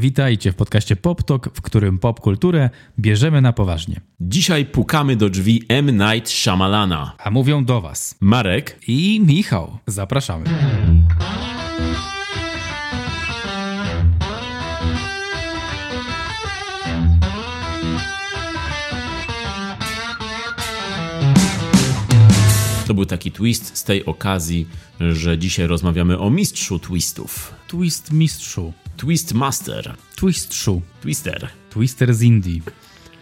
Witajcie w podcaście Pop Talk, w którym popkulturę bierzemy na poważnie. Dzisiaj pukamy do drzwi M. Night Shyamalana. A mówią do Was Marek, i Michał. Zapraszamy. to był taki twist z tej okazji, że dzisiaj rozmawiamy o mistrzu twistów. Twist mistrzu. Twist master. Twist shoe. Twister. Twister z Indii.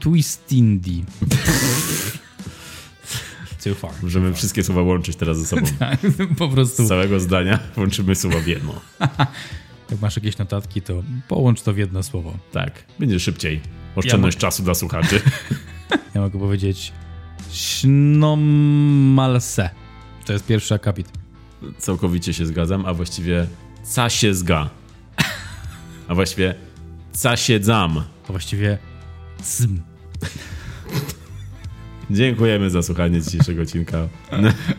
Twist Indie. Too far. Możemy wszystkie słowa łączyć teraz ze sobą. Tak, po prostu. Z całego zdania łączymy słowa w jedno. Jak masz jakieś notatki, to połącz to w jedno słowo. Tak, będzie szybciej. Oszczędność Ja czasu dla słuchaczy. Ja mogę powiedzieć Sznomalse. To jest pierwszy akapit. Całkowicie się zgadzam, a właściwie ca się zga. A właściwie ca się dzam. To właściwie zm. Dziękujemy za słuchanie dzisiejszego odcinka.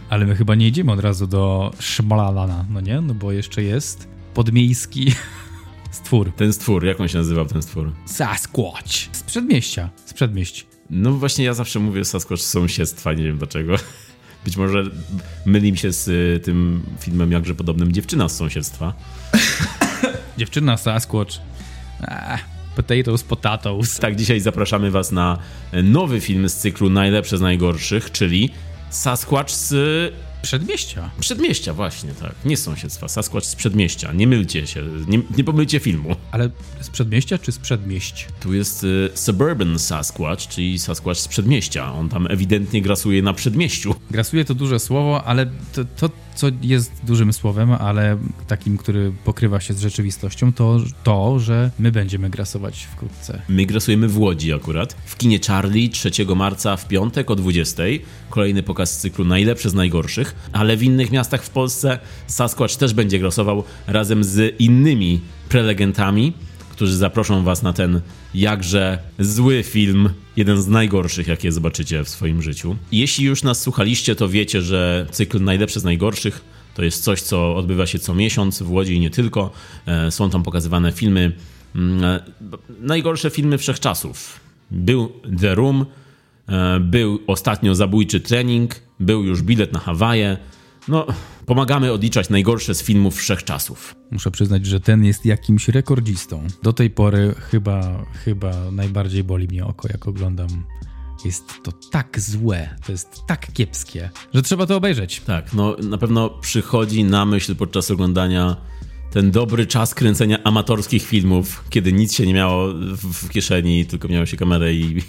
Ale my chyba nie idziemy od razu do Szmalalana, no nie? No bo jeszcze jest podmiejski stwór. Ten stwór, jak on się nazywał ten stwór? Sasquatch. Z przedmieścia. Z przedmieść. No właśnie ja zawsze mówię Sasquatch z sąsiedztwa, nie wiem dlaczego. Być może myli mi się z y, tym filmem jakże podobnym Dziewczyna z sąsiedztwa. Dziewczyna Sasquatch. Ah, potatoes, potatoes. Tak, dzisiaj zapraszamy was na nowy film z cyklu Najlepsze z najgorszych, czyli Sasquatch z Przedmieścia. przedmieścia, właśnie, tak. Nie z sąsiedztwa, Sasquatch z przedmieścia. Nie mylcie się, nie, nie pomylcie filmu. Ale z przedmieścia czy z przedmieść? Tu jest y, Suburban Sasquatch, czyli Sasquatch z przedmieścia. On tam ewidentnie grasuje na przedmieściu. Grasuje to duże słowo, ale to, to, co jest dużym słowem, ale takim, który pokrywa się z rzeczywistością, to to, że my będziemy grasować wkrótce. My grasujemy w Łodzi akurat. W kinie Charlie 3 marca w piątek o 20. Kolejny pokaz cyklu Najlepsze z najgorszych. Ale w innych miastach w Polsce Sasquatch też będzie grasował razem z innymi prelegentami, którzy zaproszą was na ten jakże zły film. Jeden z najgorszych, jakie zobaczycie w swoim życiu. Jeśli już nas słuchaliście, to wiecie, że cykl Najlepsze z najgorszych to jest coś, co odbywa się co miesiąc w Łodzi i nie tylko. E, Są tam pokazywane filmy, mm, e, najgorsze filmy wszechczasów. Był The Room, e, był ostatnio Zabójczy Trening, był już Bilet na Hawaje. No, pomagamy odliczać najgorsze z filmów wszechczasów. Muszę przyznać, że ten jest jakimś rekordzistą. Do tej pory chyba, chyba najbardziej boli mnie oko, jak oglądam. Jest to tak złe, to jest tak kiepskie, że trzeba to obejrzeć. Tak, no na pewno przychodzi na myśl podczas oglądania ten dobry czas kręcenia amatorskich filmów, kiedy nic się nie miało w, w kieszeni, tylko miało się kamerę i,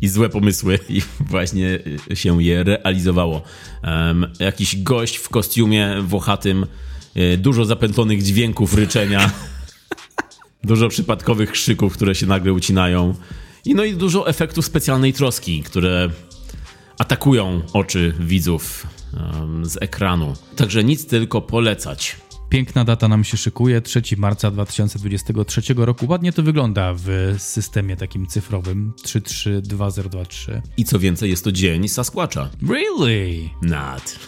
i złe pomysły i właśnie się je realizowało. Um, jakiś gość w kostiumie włochatym, e, dużo zapętlonych dźwięków ryczenia, dużo przypadkowych krzyków, które się nagle ucinają i no i dużo efektów specjalnej troski, które atakują oczy widzów um, z ekranu. Także nic tylko polecać. Piękna data nam się szykuje, 3 marca 2023 roku. Ładnie to wygląda w systemie takim cyfrowym 332023. I co więcej, jest to dzień Sasquatcha. Really? Nad.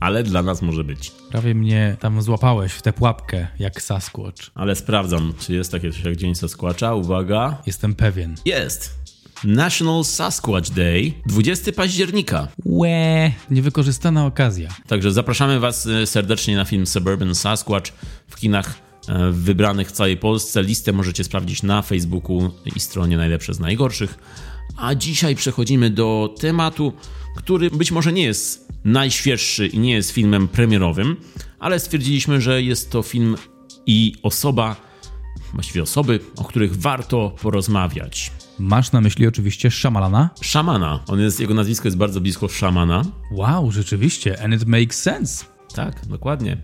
Ale dla nas może być. Prawie mnie tam złapałeś w tę pułapkę, jak Sasquatch. Ale sprawdzam, czy jest takie coś jak dzień Sasquatcha. Uwaga. Jestem pewien. Jest. National Sasquatch Day, 20 października. Łe, niewykorzystana okazja. Także zapraszamy Was e, serdecznie na film Suburban Sasquatch w kinach e, wybranych w całej Polsce. Listę możecie sprawdzić na Facebooku i stronie Najlepsze z Najgorszych. A dzisiaj przechodzimy do tematu, który być może nie jest najświeższy i nie jest filmem premierowym, ale stwierdziliśmy, że jest to film i osoba, właściwie osoby, o których warto porozmawiać. Masz na myśli oczywiście Szamalana? Szamana. On jest, jego nazwisko jest bardzo blisko szamana. Wow, rzeczywiście, and it makes sense. Tak, dokładnie.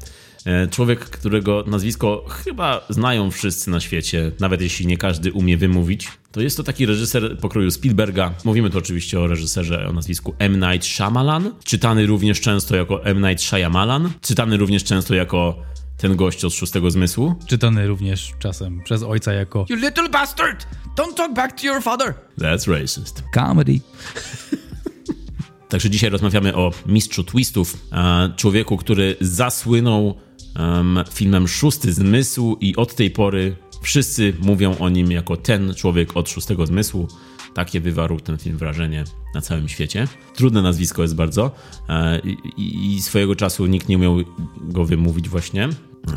E, Człowiek, którego nazwisko chyba znają wszyscy na świecie, nawet jeśli nie każdy umie wymówić. To jest to taki reżyser pokroju Spielberga. Mówimy tu oczywiście o reżyserze o nazwisku M. Night Shyamalan, czytany również często jako M. Night Shyamalan, czytany również często jako ten gość od szóstego zmysłu. Czytany również czasem przez ojca jako You little bastard! Don't talk back to your father! That's racist. Comedy. Także dzisiaj rozmawiamy o mistrzu twistów, człowieku, który zasłynął em, filmem Szósty Zmysł i od tej pory Wszyscy mówią o nim jako ten człowiek od szóstego zmysłu. Takie wywarł ten film wrażenie na całym świecie. Trudne nazwisko jest bardzo e, i, i swojego czasu nikt nie umiał go wymówić właśnie.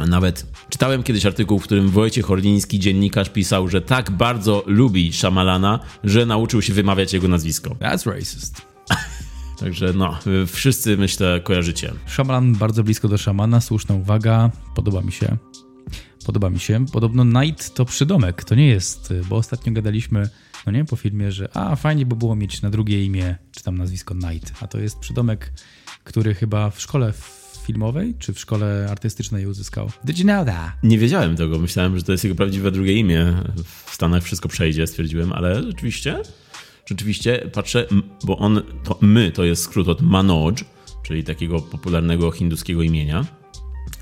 Nawet czytałem kiedyś artykuł, w którym Wojciech Orliński, dziennikarz, pisał, że tak bardzo lubi Szamalana, że nauczył się wymawiać jego nazwisko. That's racist. Także no, wszyscy myślę kojarzycie. Szamalan bardzo blisko do szamana, słuszna uwaga, podoba mi się. Podoba mi się. Podobno Night to przydomek, to nie jest, bo ostatnio gadaliśmy, no nie, po filmie, że a fajnie by było mieć na drugie imię, czy tam nazwisko Night, a to jest przydomek, który chyba w szkole filmowej, czy w szkole artystycznej uzyskał. Did you know that? Nie wiedziałem tego, myślałem, że to jest jego prawdziwe drugie imię. W Stanach wszystko przejdzie, stwierdziłem, ale rzeczywiście, rzeczywiście patrzę, bo on, to my to jest skrót od Manoj, czyli takiego popularnego hinduskiego imienia.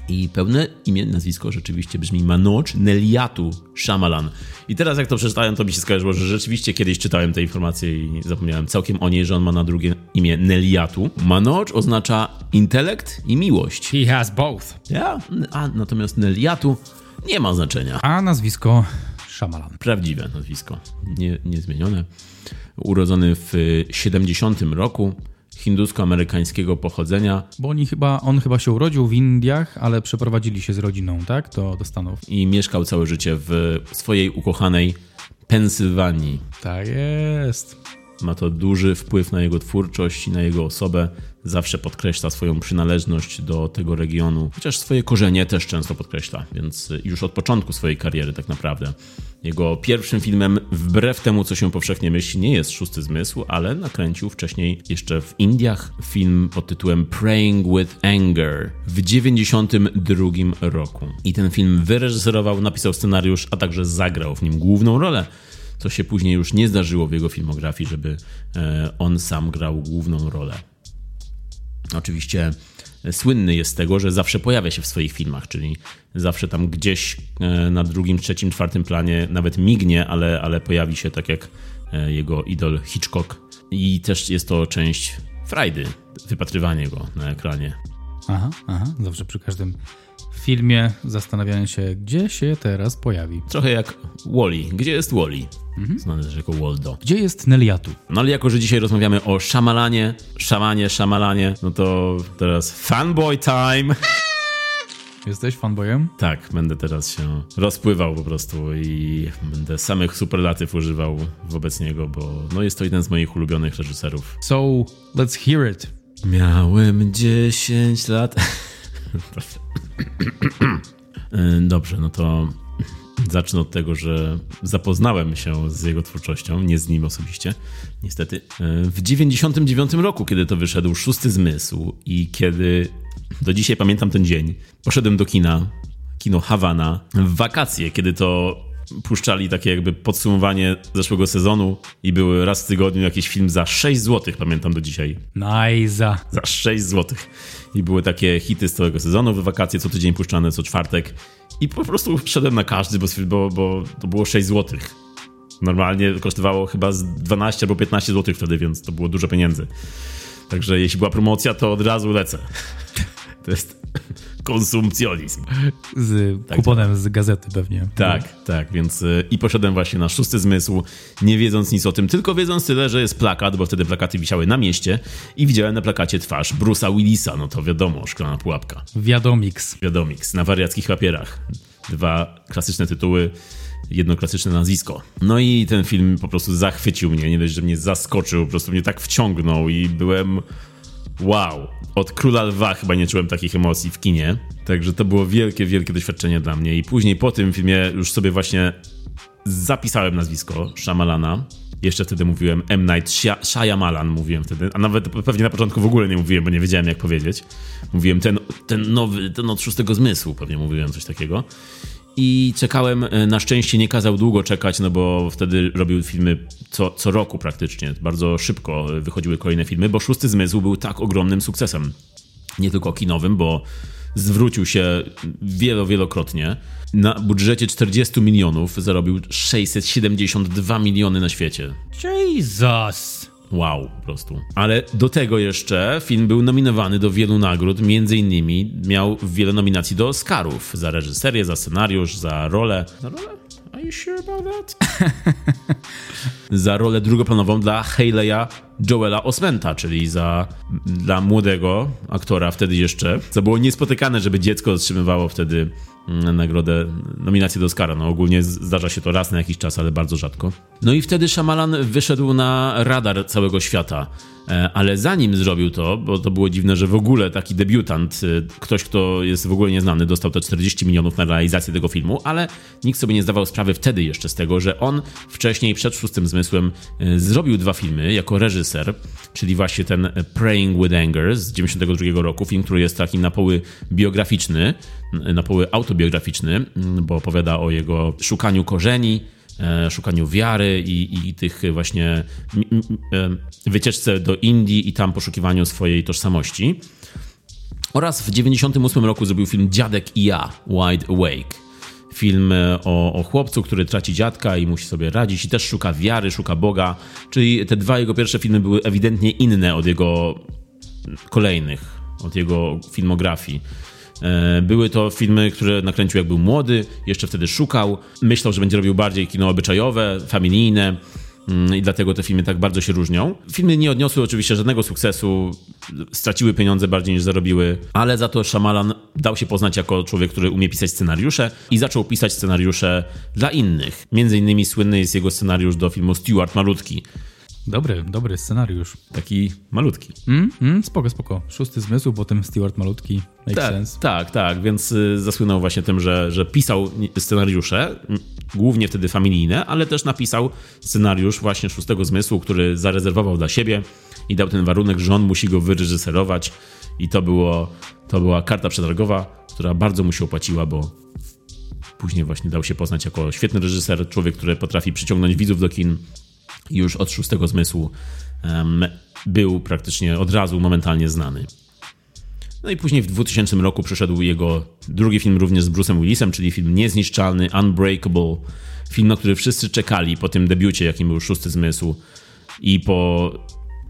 I pełne imię, nazwisko rzeczywiście brzmi Manoj Neliatu Shyamalan. I teraz jak to przeczytałem, to mi się skojarzyło, że rzeczywiście kiedyś czytałem te informacje i zapomniałem całkiem o niej, że on ma na drugie imię Neliatu. Manoj oznacza intelekt i miłość. He has both. Ja, a natomiast Neliatu nie ma znaczenia. A nazwisko Shyamalan. Prawdziwe nazwisko, nie, niezmienione. Urodzony w 70 roku hindusko-amerykańskiego pochodzenia. Bo oni chyba, on chyba się urodził w Indiach, ale przeprowadzili się z rodziną, tak? Do, do Stanów. I mieszkał całe życie w swojej ukochanej Pensylwanii. Tak jest. Ma to duży wpływ na jego twórczość i na jego osobę. Zawsze podkreśla swoją przynależność do tego regionu, chociaż swoje korzenie też często podkreśla, więc już od początku swojej kariery tak naprawdę. Jego pierwszym filmem, wbrew temu co się powszechnie myśli, nie jest Szósty Zmysł, ale nakręcił wcześniej jeszcze w Indiach film pod tytułem Praying with Anger w 92 roku. I ten film wyreżyserował, napisał scenariusz, a także zagrał w nim główną rolę co się później już nie zdarzyło w jego filmografii, żeby e, on sam grał główną rolę. Oczywiście słynny jest z tego, że zawsze pojawia się w swoich filmach, czyli zawsze tam gdzieś e, na drugim, trzecim, czwartym planie nawet mignie, ale, ale pojawi się tak jak e, jego idol Hitchcock. I też jest to część frajdy, wypatrywanie go na ekranie. Aha, aha, zawsze przy każdym filmie zastanawiałem się, gdzie się teraz pojawi. Trochę jak Wally. Gdzie jest Wally? Mhm. Znany też jako Waldo. Gdzie jest Neliatu? No ale jako, że dzisiaj rozmawiamy o szamalanie, szamanie, szamalanie, no to teraz fanboy time. Jesteś fanboyem? Tak, będę teraz się rozpływał po prostu i będę samych superlatyw używał wobec niego, bo no jest to jeden z moich ulubionych reżyserów. So, let's hear it. Miałem 10 lat. Dobrze, no to zacznę od tego, że zapoznałem się z jego twórczością, nie z nim osobiście, niestety. W 99 roku, kiedy to wyszedł Szósty Zmysł i kiedy do dzisiaj pamiętam ten dzień, poszedłem do kina, kino Havana, w wakacje, kiedy to puszczali takie jakby podsumowanie zeszłego sezonu i były raz w tygodniu jakiś film za 6 zł, pamiętam do dzisiaj. Nice. Za 6 zł. I były takie hity z całego sezonu, w wakacje co tydzień puszczane, co czwartek. I po prostu wszedłem na każdy, bo, bo, to było 6 zł. Normalnie kosztowało chyba z 12 albo 15 zł wtedy, więc to było dużo pieniędzy. Także jeśli była promocja, to od razu lecę. To jest konsumpcjonizm. Z tak, kuponem z gazety pewnie. Tak, tak, więc y, i poszedłem właśnie na szósty zmysł, nie wiedząc nic o tym, tylko wiedząc tyle, że jest plakat, bo wtedy plakaty wisiały na mieście i widziałem na plakacie twarz Bruce'a Willisa, no to wiadomo, szklana pułapka. Wiadomix. Wiadomix, na wariackich papierach. Dwa klasyczne tytuły, jedno klasyczne nazwisko. No i ten film po prostu zachwycił mnie, nie dość, że mnie zaskoczył, po prostu mnie tak wciągnął i byłem wow. Od Króla Lwa chyba nie czułem takich emocji w kinie. Także to było wielkie, wielkie doświadczenie dla mnie. I później po tym filmie już sobie właśnie zapisałem nazwisko Shyamalana. Jeszcze wtedy mówiłem M. Night Shyamalan, mówiłem wtedy, a nawet pewnie na początku w ogóle nie mówiłem, bo nie wiedziałem jak powiedzieć. Mówiłem ten, ten nowy, ten od szóstego zmysłu, pewnie mówiłem coś takiego. I czekałem, e, na szczęście nie kazał długo czekać, no bo wtedy robił filmy co, co roku praktycznie. Bardzo szybko wychodziły kolejne filmy, bo Szósty Zmysł był tak ogromnym sukcesem. Nie tylko kinowym, bo zwrócił się wielo, wielokrotnie. Na budżecie 40 milionów zarobił 672 miliony na świecie. Jesus! Wow, po prostu. Ale do tego jeszcze film był nominowany do wielu nagród, między innymi miał wiele nominacji do Oscarów za reżyserię, za scenariusz, za rolę. Za rolę? Are you sure about that? za rolę drugoplanową dla Haleya Joela Osmenta, czyli za dla młodego aktora wtedy jeszcze. Co było niespotykane, żeby dziecko otrzymywało wtedy nagrodę, nominację do Oscara. No ogólnie zdarza się to raz na jakiś czas, ale bardzo rzadko. No i wtedy Shyamalan wyszedł na radar całego świata. E, ale zanim zrobił to, bo to było dziwne, że w ogóle taki debiutant, e, ktoś, kto jest w ogóle nieznany, dostał te 40 milionów na realizację tego filmu, ale nikt sobie nie zdawał sprawy wtedy jeszcze z tego, że on wcześniej, przed Szóstym Zmysłem, e, zrobił dwa filmy jako reżyser, czyli właśnie ten Praying with Anger z 92 roku, film, który jest taki na poły biograficzny, na poły autobiograficzny, bo opowiada o jego szukaniu korzeni, szukaniu wiary i, i tych właśnie e, wycieczce do Indii i tam poszukiwaniu swojej tożsamości. Oraz w 1998 roku zrobił film Dziadek i ja, Wide Awake. Film e, o, o, chłopcu, który traci dziadka i musi sobie radzić i też szuka wiary, szuka Boga. Czyli te dwa jego pierwsze filmy były ewidentnie inne od jego kolejnych, od jego filmografii. E, były to filmy, które nakręcił jak był młody, jeszcze wtedy szukał. Myślał, że będzie robił bardziej kino obyczajowe, familijne mm, i dlatego te filmy tak bardzo się różnią. Filmy nie odniosły oczywiście żadnego sukcesu, straciły pieniądze bardziej niż zarobiły, ale za to Shyamalan dał się poznać jako człowiek, który umie pisać scenariusze i zaczął pisać scenariusze dla innych. Między innymi słynny jest jego scenariusz do filmu Stuart Malutki, Dobry, dobry scenariusz. Taki malutki. Mm, mm, spoko, spoko. Szósty zmysł, potem Stewart malutki. Make tak, sense. Tak, tak, więc y, zasłynął właśnie tym, że, że pisał scenariusze, głównie wtedy familijne, ale też napisał scenariusz właśnie szóstego zmysłu, który zarezerwował dla siebie i dał ten warunek, że on musi go wyreżyserować i to, było, to była karta przetargowa, która bardzo mu się opłaciła, bo później właśnie dał się poznać jako świetny reżyser, człowiek, który potrafi przyciągnąć widzów do kin, już od szóstego zmysłu um, był praktycznie od razu momentalnie znany. No i później w 2000 roku przyszedł jego drugi film również z Bruce'em Willisem, czyli film Niezniszczalny, Unbreakable. Film, na który wszyscy czekali po tym debiucie, jakim był Szósty Zmysł i po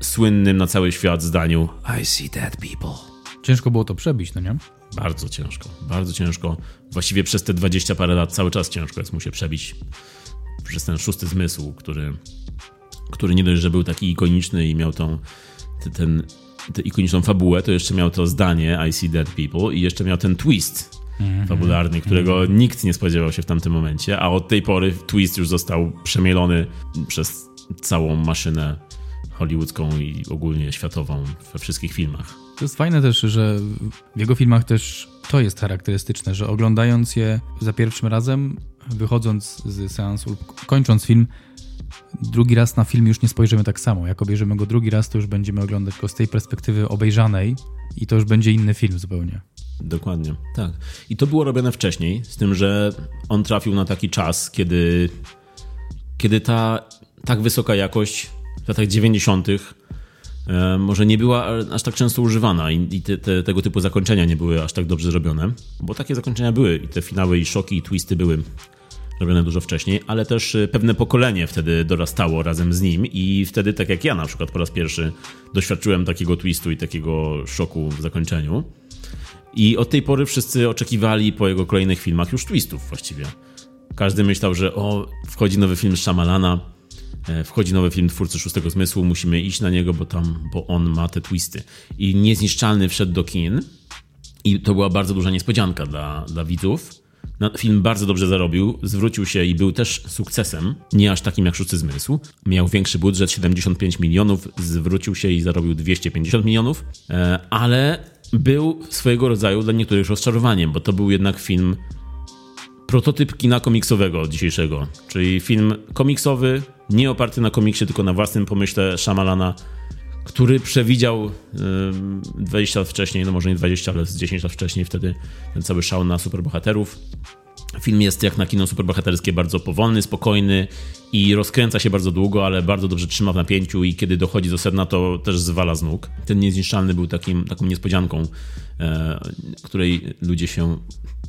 słynnym na cały świat zdaniu I see dead people. Ciężko było to przebić, no nie? Bardzo ciężko, bardzo ciężko. Właściwie przez te 20 parę lat cały czas ciężko jest mu się przebić przez ten Szósty Zmysł, który który nie dość, że był taki ikoniczny i miał tą, ten, tę ikoniczną fabułę, to jeszcze miał to zdanie I see dead people i jeszcze miał ten twist mm -hmm. fabularny, którego mm -hmm. nikt nie spodziewał się w tamtym momencie, a od tej pory twist już został przemielony przez całą maszynę hollywoodzką i ogólnie światową we wszystkich filmach. To jest fajne też, że w jego filmach też to jest charakterystyczne, że oglądając je za pierwszym razem, wychodząc z seansu, kończąc film, drugi raz na film już nie spojrzymy tak samo. Jak obejrzymy go drugi raz, to już będziemy oglądać go z tej perspektywy obejrzanej i to już będzie inny film zupełnie. Dokładnie, tak. I to było robione wcześniej, z tym, że on trafił na taki czas, kiedy, kiedy ta tak wysoka jakość w latach 90. E, może nie była aż tak często używana i, te, te, tego typu zakończenia nie były aż tak dobrze zrobione, bo takie zakończenia były i te finały i szoki i twisty były robione dużo wcześniej, ale też y, pewne pokolenie wtedy dorastało razem z nim i wtedy, tak jak ja na przykład po raz pierwszy doświadczyłem takiego twistu i takiego szoku w zakończeniu. I od tej pory wszyscy oczekiwali po jego kolejnych filmach już twistów właściwie. Każdy myślał, że o, wchodzi nowy film e, wchodzi nowy film Twórcy Szóstego Zmysłu, musimy iść na niego, bo tam, bo on ma te twisty. I Niezniszczalny wszedł do kin i to była bardzo duża niespodzianka dla, dla widzów Film bardzo dobrze zarobił, zwrócił się i był też sukcesem, nie aż takim jak Szósty Zmysł. Miał większy budżet, 75 milionów, zwrócił się i zarobił 250 milionów, e, ale był swojego rodzaju dla niektórych rozczarowaniem, bo to był jednak film prototyp kina komiksowego dzisiejszego, czyli film komiksowy, nie oparty na komiksie, tylko na własnym pomyśle Shyamalana, który przewidział 20 lat wcześniej, no może nie 20, ale z 10 lat wcześniej wtedy ten cały szał na superbohaterów. Film jest jak na kino superbohaterskie bardzo powolny, spokojny i rozkręca się bardzo długo, ale bardzo dobrze trzyma w napięciu i kiedy dochodzi do sedna, to też zwala z nóg. Ten Niezniszczalny był takim, taką niespodzianką, e, której ludzie się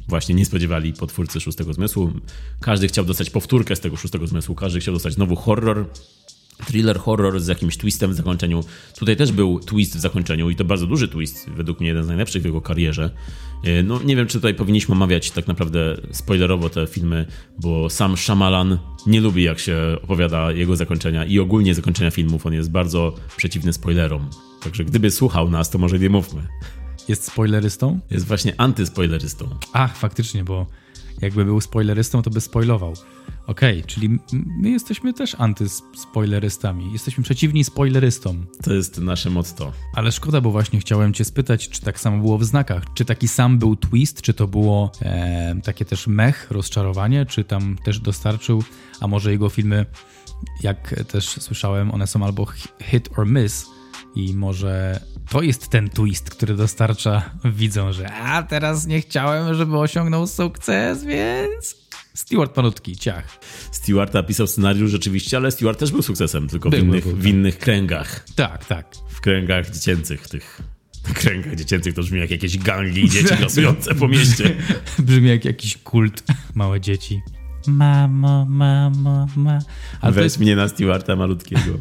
właśnie nie spodziewali po twórcy Szóstego Zmysłu. Każdy chciał dostać powtórkę z tego Szóstego Zmysłu, każdy chciał dostać nowy horror, thriller horror z jakimś twistem w zakończeniu. Tutaj też był twist w zakończeniu i to bardzo duży twist, według mnie jeden z najlepszych w jego karierze. E, no nie wiem, czy tutaj powinniśmy omawiać tak naprawdę spoilerowo te filmy, bo sam Shyamalan nie lubi jak się opowiada jego zakończenia i ogólnie zakończenia filmów. On jest bardzo przeciwny spoilerom. Także gdyby słuchał nas, to może nie mówmy. Jest spoilerystą? Jest właśnie antyspoilerystą. Ach, faktycznie, bo jakby był spoilerystą, to by spoilował. Okej, okay, czyli my jesteśmy też antyspoilerystami. Jesteśmy przeciwni spoilerystom. To jest nasze motto. Ale szkoda, bo właśnie chciałem cię spytać, czy tak samo było w znakach. Czy taki sam był twist, czy to było e, takie też mech, rozczarowanie, czy tam też dostarczył, a może jego filmy, jak też słyszałem, one są albo hit or miss, i może to jest ten twist, który dostarcza widzom, że a teraz nie chciałem, żeby osiągnął sukces, więc Stewart malutki, ciach. Stewart napisał scenariusz rzeczywiście, ale Stewart też był sukcesem, tylko był, w, innych, był, w innych kręgach. Tak, tak. W kręgach dziecięcych tych kręgach dziecięcych to brzmi jak jakieś gangi dzieci losujące po mieście. brzmi jak jakiś kult. Małe dzieci. Mamo, mamo, ma. Weź jest... mnie na Stewarta malutkiego.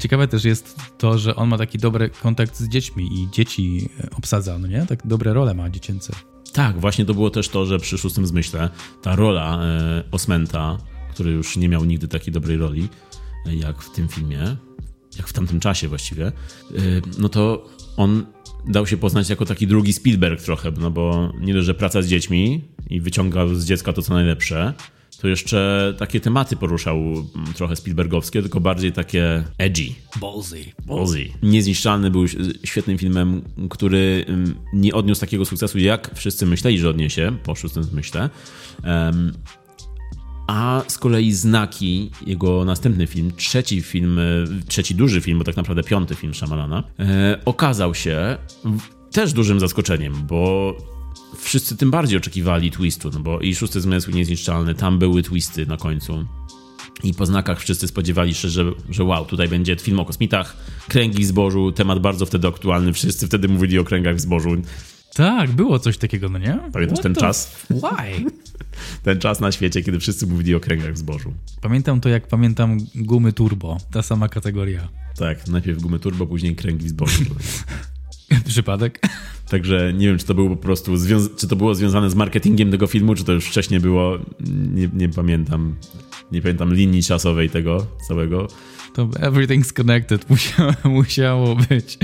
Ciekawe też jest to, że on ma taki dobry kontakt z dziećmi i dzieci obsadza, no nie? Tak dobre role ma dziecięce. Tak, właśnie to było też to, że przy szóstym zmyśle ta rola e, Osmenta, który już nie miał nigdy takiej dobrej roli, e, jak w tym filmie, jak w tamtym czasie właściwie, e, no to on dał się poznać jako taki drugi Spielberg trochę, no bo nie dość, że praca z dziećmi i wyciągał z dziecka to, co najlepsze, to jeszcze takie tematy poruszał mm, trochę Spielbergowskie, tylko bardziej takie edgy. Ballsy. Ballsy. Niezniszczalny był świetnym filmem, który nie odniósł takiego sukcesu, jak wszyscy myśleli, że odniesie, po szóstym myślę. Um, a z kolei Znaki, jego następny film, trzeci film, e, trzeci duży film, bo tak naprawdę piąty film Shyamalana, e, okazał się też dużym zaskoczeniem, bo wszyscy tym bardziej oczekiwali twistu, no bo i Szósty Zmysł Niezniszczalny, tam były twisty na końcu. I po znakach wszyscy spodziewali się, że, że wow, tutaj będzie film o kosmitach, kręgi w zbożu, temat bardzo wtedy aktualny, wszyscy wtedy mówili o kręgach w zbożu. Tak, było coś takiego, no nie? Pamiętasz What ten czas? Why? ten czas na świecie, kiedy wszyscy mówili o kręgach w zbożu. Pamiętam to, jak pamiętam gumy turbo, ta sama kategoria. Tak, najpierw gumy turbo, później kręgi w zbożu. Przypadek. Także nie wiem, czy to było po prostu, czy to było związane z marketingiem tego filmu, czy to już wcześniej było, nie, nie pamiętam, nie pamiętam linii czasowej tego całego. To everything's connected musiało, musiało być.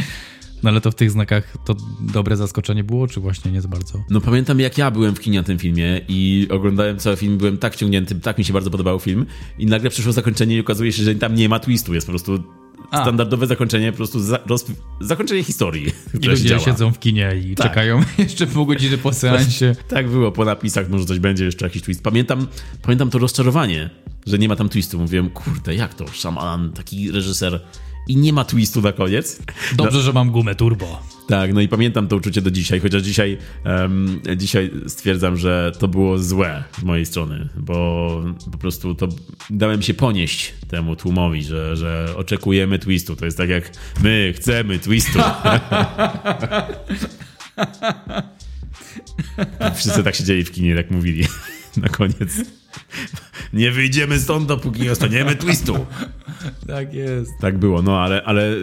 No ale to w tych znakach to dobre zaskoczenie było, czy właśnie nie za bardzo? No pamiętam jak ja byłem w kinie na tym filmie i oglądałem cały film, byłem tak wciągnięty, tak mi się bardzo podobał film i nagle przyszło zakończenie i okazuje się, że tam nie ma twistu, jest po prostu a. standardowe zakończenie, po prostu za, roz, zakończenie historii. I ludzie działa. siedzą w kinie i tak. czekają jeszcze pół godziny po seansie. Tak było, po napisach może coś będzie, jeszcze jakiś twist. Pamiętam, pamiętam to rozczarowanie, że nie ma tam twistu. Mówiłem, kurde, jak to? Shyamalan, taki reżyser i nie ma twistu na koniec. Dobrze, no. że mam gumę turbo. Tak, no i pamiętam to uczucie do dzisiaj, chociaż dzisiaj, um, dzisiaj stwierdzam, że to było złe z mojej strony, bo po prostu to dałem się ponieść temu tłumowi, że, że oczekujemy twistu. To jest tak jak my chcemy twistu. Wszyscy tak siedzieli w kinie, jak mówili na koniec. Nie wyjdziemy stąd, dopóki nie ostaniemy twistu. Tak jest. Tak było, no ale, ale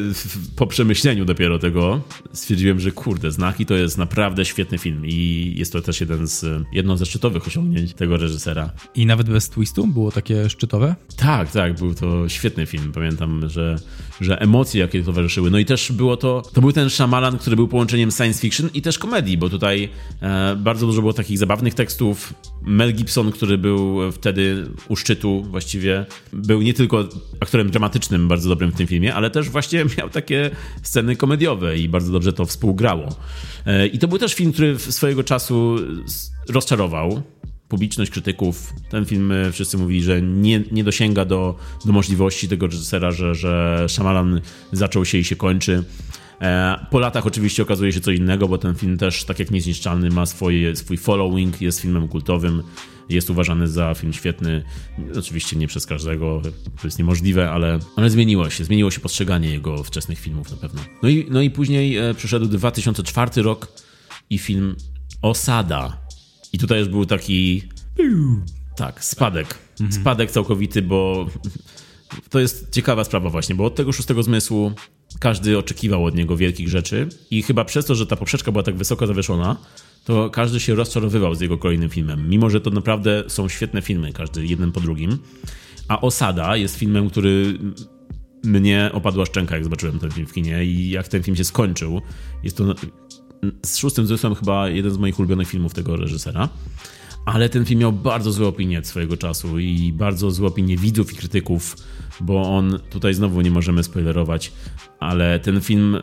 po przemyśleniu dopiero tego stwierdziłem, że kurde, Znaki to jest naprawdę świetny film i jest to też jeden z, jedno ze szczytowych osiągnięć tego reżysera. I nawet bez twistu było takie szczytowe? Tak, tak, był to świetny film. Pamiętam, że, że emocje jakie towarzyszyły. No i też było to, to był ten Shyamalan, który był połączeniem science fiction i też komedii, bo tutaj e, bardzo dużo było takich zabawnych tekstów. Mel Gibson, który był wtedy u szczytu właściwie, był nie tylko aktorem dramatycznym, bardzo dobrym w tym filmie, ale też właśnie miał takie sceny komediowe i bardzo dobrze to współgrało. E, I to był też film, który swojego czasu rozczarował publiczność krytyków. Ten film e, wszyscy mówili, że nie, nie dosięga do, do możliwości tego reżysera, że, że Shyamalan zaczął się i się kończy. E, po latach oczywiście okazuje się co innego, bo ten film też, tak jak Niezniszczalny, ma swoje, swój following, jest filmem kultowym, jest uważany za film świetny. Oczywiście nie przez każdego, to jest niemożliwe, ale, ale zmieniło się. Zmieniło się postrzeganie jego wczesnych filmów na pewno. No i, no i później e, przyszedł 2004 rok i film Osada. I tutaj już był taki tak, spadek. Mhm. Spadek całkowity, bo to jest ciekawa sprawa właśnie, bo od tego szóstego zmysłu każdy oczekiwał od niego wielkich rzeczy i chyba przez to, że ta poprzeczka była tak wysoko zawieszona, to każdy się rozczarowywał z jego kolejnym filmem. Mimo, że to naprawdę są świetne filmy, każdy jeden po drugim. A Osada jest filmem, który mnie opadła szczęka, jak zobaczyłem ten film w kinie i jak ten film się skończył. Jest to z szóstym zmysłem chyba jeden z moich ulubionych filmów tego reżysera. Ale ten film miał bardzo złe opinie swojego czasu i bardzo złe opinie widzów i krytyków, bo on, tutaj znowu nie możemy spoilerować, ale ten film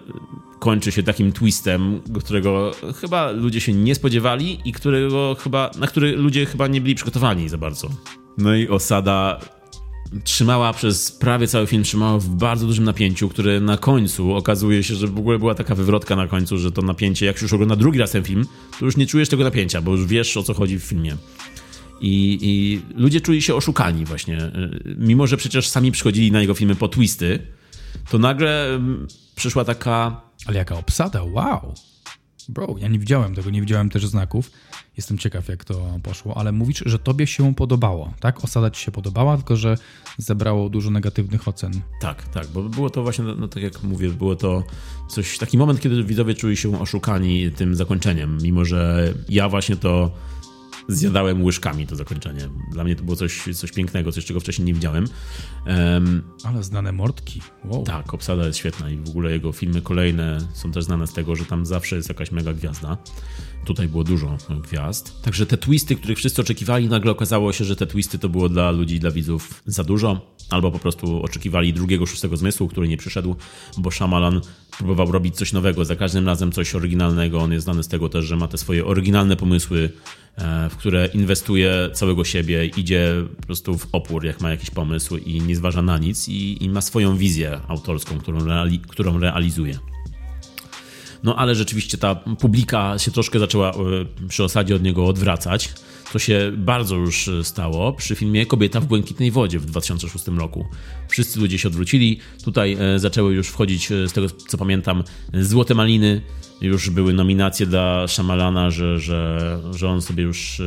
kończy się takim twistem, którego chyba ludzie się nie spodziewali i którego chyba, na który ludzie chyba nie byli przygotowani za bardzo. No i osada trzymała przez prawie cały film, trzymała w bardzo dużym napięciu, które na końcu okazuje się, że w ogóle była taka wywrotka na końcu, że to napięcie, jak już ogląda drugi raz ten film, to już nie czujesz tego napięcia, bo już wiesz o co chodzi w filmie. I, I, ludzie czuli się oszukani właśnie. Mimo, że przecież sami przychodzili na jego filmy po twisty, to nagle mm, przyszła taka... Ale jaka obsada, wow! Bro, ja nie widziałem tego, nie widziałem też znaków. Jestem ciekaw, jak to poszło, ale mówisz, że tobie się podobało, tak? Osada ci się podobała, tylko że zebrało dużo negatywnych ocen. Tak, tak, bo było to właśnie, no tak jak mówię, było to coś, taki moment, kiedy widzowie czuli się oszukani tym zakończeniem, mimo że ja właśnie to zjadałem łyżkami to zakończenie. Dla mnie to było coś, coś pięknego, coś, czego wcześniej nie widziałem. Um, Ale znane mordki. Wow. Tak, obsada jest świetna i w ogóle jego filmy kolejne są też znane z tego, że tam zawsze jest jakaś mega gwiazda. Tutaj było dużo gwiazd. Także te twisty, których wszyscy oczekiwali, nagle okazało się, że te twisty to było dla ludzi, dla widzów za dużo. Albo po prostu oczekiwali drugiego, szóstego zmysłu, który nie przyszedł, bo Shyamalan próbował robić coś nowego, za każdym razem coś oryginalnego. On jest znany z tego też, że ma te swoje oryginalne pomysły, e, w które inwestuje całego siebie, idzie po prostu w opór, jak ma jakiś pomysł i nie zważa na nic i, i ma swoją wizję autorską, którą, reali którą realizuje. No ale rzeczywiście ta publika się troszkę zaczęła e, przy osadzie od niego odwracać. To się bardzo już stało przy filmie Kobieta w błękitnej wodzie w 2006 roku. Wszyscy ludzie się odwrócili. Tutaj e, zaczęły już wchodzić, e, z tego co pamiętam, złote maliny. Już były nominacje dla Szamalana, że, że, że on sobie już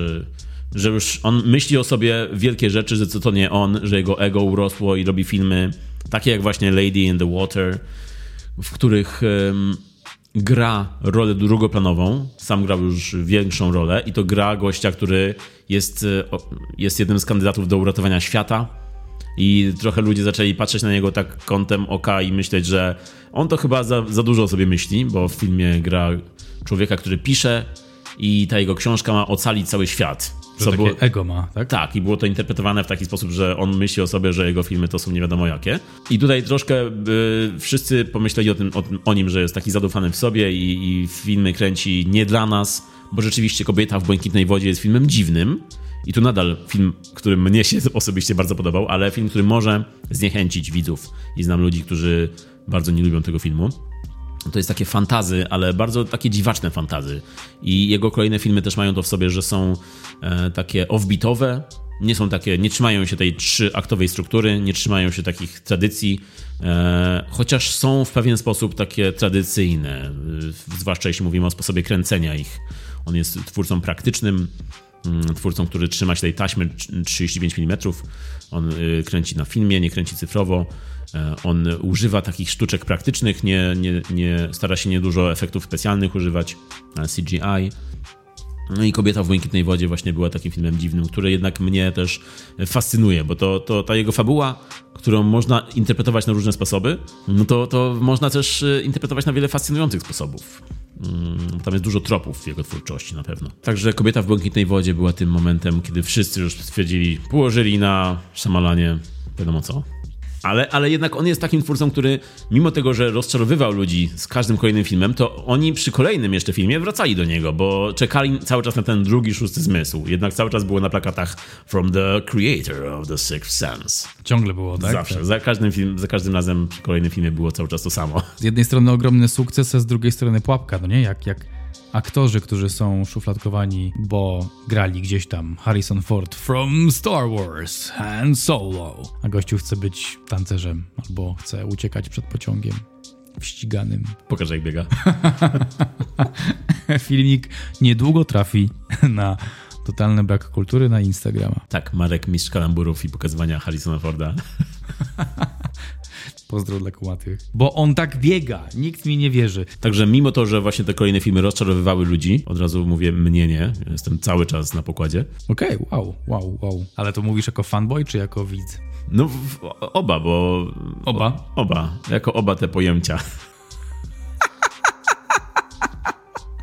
że już on myśli o sobie wielkie rzeczy, że co to nie on, że jego ego urosło i robi filmy takie jak właśnie Lady in the Water, w których gra rolę drugoplanową, sam grał już większą rolę i to gra gościa, który jest, e, jest jednym z kandydatów do uratowania świata i trochę ludzie zaczęli patrzeć na niego tak kątem oka i myśleć, że on to chyba za, za dużo o sobie myśli, bo w filmie gra człowieka, który pisze i ta jego książka ma ocalić cały świat. Co było ego ma, tak? Tak, i było to interpretowane w taki sposób, że on myśli o sobie, że jego filmy to są nie wiadomo jakie. I tutaj troszkę y, wszyscy pomyśleli o, tym, o, o, nim, że jest taki zadufany w sobie i, i filmy kręci nie dla nas, bo rzeczywiście Kobieta w błękitnej wodzie jest filmem dziwnym. I tu nadal film, który mnie się osobiście bardzo podobał, ale film, który może zniechęcić widzów. I znam ludzi, którzy bardzo nie lubią tego filmu. To jest takie fantazy, ale bardzo takie dziwaczne fantazy. I jego kolejne filmy też mają to w sobie, że są e, takie offbeatowe, nie są takie, nie trzymają się tej trzyaktowej struktury, nie trzymają się takich tradycji, e, chociaż są w pewien sposób takie tradycyjne, e, zwłaszcza jeśli mówimy o sposobie kręcenia ich. On jest twórcą praktycznym, mm, twórcą, który trzyma się tej taśmy 35 mm. On y, kręci na filmie, nie kręci cyfrowo. E, on używa takich sztuczek praktycznych, nie, nie, nie stara się niedużo efektów specjalnych używać, CGI. No i Kobieta w błękitnej wodzie właśnie była takim filmem dziwnym, który jednak mnie też fascynuje, bo to, to ta jego fabuła, którą można interpretować na różne sposoby, no to, to można też e, interpretować na wiele fascynujących sposobów. Mm, tam jest dużo tropów w jego twórczości na pewno. Także Kobieta w błękitnej wodzie była tym momentem, kiedy wszyscy już stwierdzili, położyli na szamalanie wiadomo co. Ale, ale jednak on jest takim twórcą, który mimo tego, że rozczarowywał ludzi z każdym kolejnym filmem, to oni przy kolejnym jeszcze filmie wracali do niego, bo czekali cały czas na ten drugi, szósty zmysł. Jednak cały czas było na plakatach From the creator of the Sixth Sense. Ciągle było, tak? Zawsze. Tak. Za, każdym film, za każdym razem przy kolejnym filmie było cały czas to samo. Z jednej strony ogromny sukces, a z drugiej strony pułapka, no nie? Jak, jak aktorzy, którzy są szufladkowani, bo grali gdzieś tam Harrison Ford from Star Wars, Han Solo, a gościu chce być tancerzem albo chce uciekać przed pociągiem ściganym. Pokaż jak biega. Filmik niedługo trafi na totalny brak kultury na Instagrama. Tak, Marek mistrz kalamburów i pokazywania Harrisona Forda. Pozdro dla kumatych. Bo on tak biega, nikt mi nie wierzy. Także mimo to, że właśnie te kolejne filmy rozczarowywały ludzi, od razu mówię mnie nie, jestem cały czas na pokładzie. Okej, okay, wow, wow, wow. Ale to mówisz jako fanboy czy jako widz? No w, oba, bo... Oba? O, oba, jako oba te pojęcia.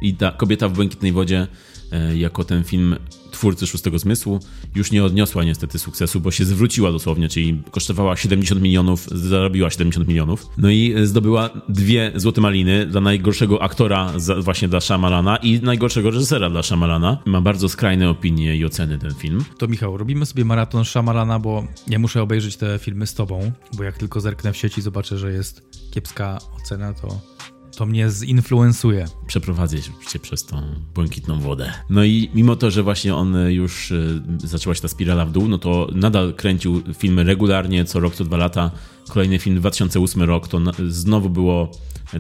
I ta kobieta w błękitnej wodzie e, jako ten film twórcy Szóstego Zmysłu już nie odniosła niestety sukcesu, bo się zwróciła dosłownie, czyli kosztowała 70 milionów, zarobiła 70 milionów. No i zdobyła dwie złote maliny dla najgorszego aktora za, właśnie dla Shyamalana i najgorszego reżysera dla Shyamalana. Ma bardzo skrajne opinie i oceny ten film. To Michał, robimy sobie maraton Shyamalana, bo ja muszę obejrzeć te filmy z tobą, bo jak tylko zerknę w sieci zobaczę, że jest kiepska ocena, to to mnie zinfluencuje. Przeprowadzę się przez tą błękitną wodę. No i mimo to, że właśnie on już y, zaczęła się ta spirala w dół, no to nadal kręcił filmy regularnie, co rok, co dwa lata. Kolejny film 2008 rok to znowu było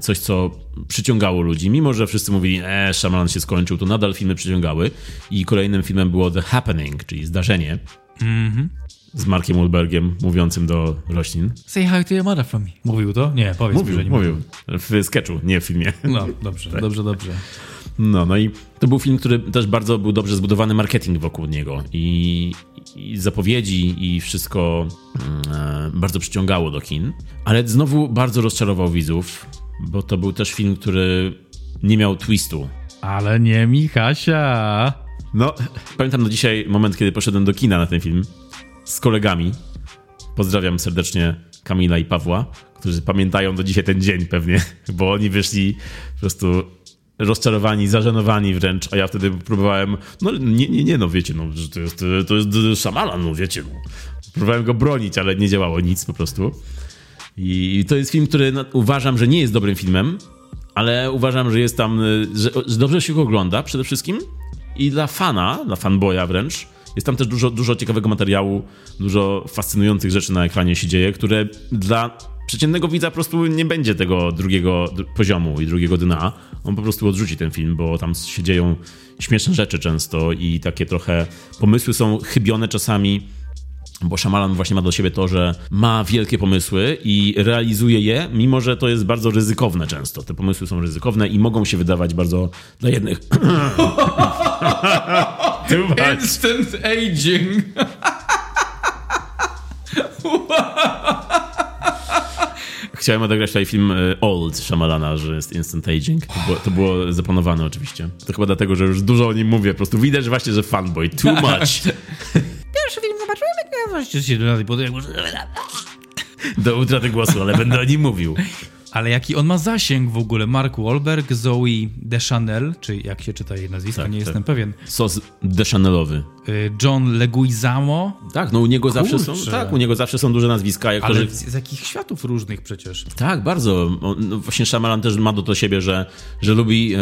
coś, co przyciągało ludzi. Mimo, że wszyscy mówili, e, Shyamalan się skończył, to nadal filmy przyciągały. I kolejnym filmem było The Happening, czyli Zdarzenie. Mhm z Markiem Ulbergiem mówiącym do roślin. Say hi to your mother from me. Mówił to? Nie, powiedz mówił, mi, że nie mówił. W sketchu, nie w filmie. No, dobrze, tak. dobrze, dobrze. No, no i to był film, który też bardzo był dobrze zbudowany marketing wokół niego i, i zapowiedzi i wszystko e, bardzo przyciągało do kin, ale znowu bardzo rozczarował widzów, bo to był też film, który nie miał twistu. Ale nie Michasia. No, pamiętam do dzisiaj moment, kiedy poszedłem do kina na ten film z kolegami. Pozdrawiam serdecznie Kamila i Pawła, którzy pamiętają do dzisiaj ten dzień pewnie, bo oni wyszli po prostu rozczarowani, zażenowani wręcz, a ja wtedy próbowałem, no nie, nie, nie, no wiecie, no, to jest, to jest szamala, no wiecie, no. Próbowałem go bronić, ale nie działało nic po prostu. I to jest film, który uważam, że nie jest dobrym filmem, ale uważam, że jest tam, że, że dobrze się go ogląda przede wszystkim i dla fana, dla fanboya wręcz, jest tam też dużo, dużo ciekawego materiału, dużo fascynujących rzeczy na ekranie się dzieje, które dla przeciętnego widza po prostu nie będzie tego drugiego poziomu i drugiego dna. On po prostu odrzuci ten film, bo tam się dzieją śmieszne rzeczy często i takie trochę pomysły są chybione czasami bo Shyamalan właśnie ma do siebie to, że ma wielkie pomysły i realizuje je, mimo że to jest bardzo ryzykowne często. Te pomysły są ryzykowne i mogą się wydawać bardzo dla jednych. Instant aging. Chciałem odegrać tutaj film e, Old Shyamalana, że jest instant aging. To było, to było zaplanowane oczywiście. To chyba dlatego, że już dużo o nim mówię. Po prostu widać właśnie, że fanboy. Too much. Pierwszy film zobaczyłem, jak miałem się do utraty głosu, ale będę o nim mówił. Ale jaki on ma zasięg w ogóle? Mark Wahlberg, Zoe Deschanel, czy jak się czyta jej nazwisko, tak, nie tak. jestem pewien. Sos Dechanelowy. Y, John Leguizamo. Tak, no u niego Kurczę. zawsze są, tak, u niego zawsze są duże nazwiska. Jak Ale to, że... z jakich światów różnych przecież. Tak, bardzo. No właśnie Shyamalan też ma do to siebie, że, że lubi e,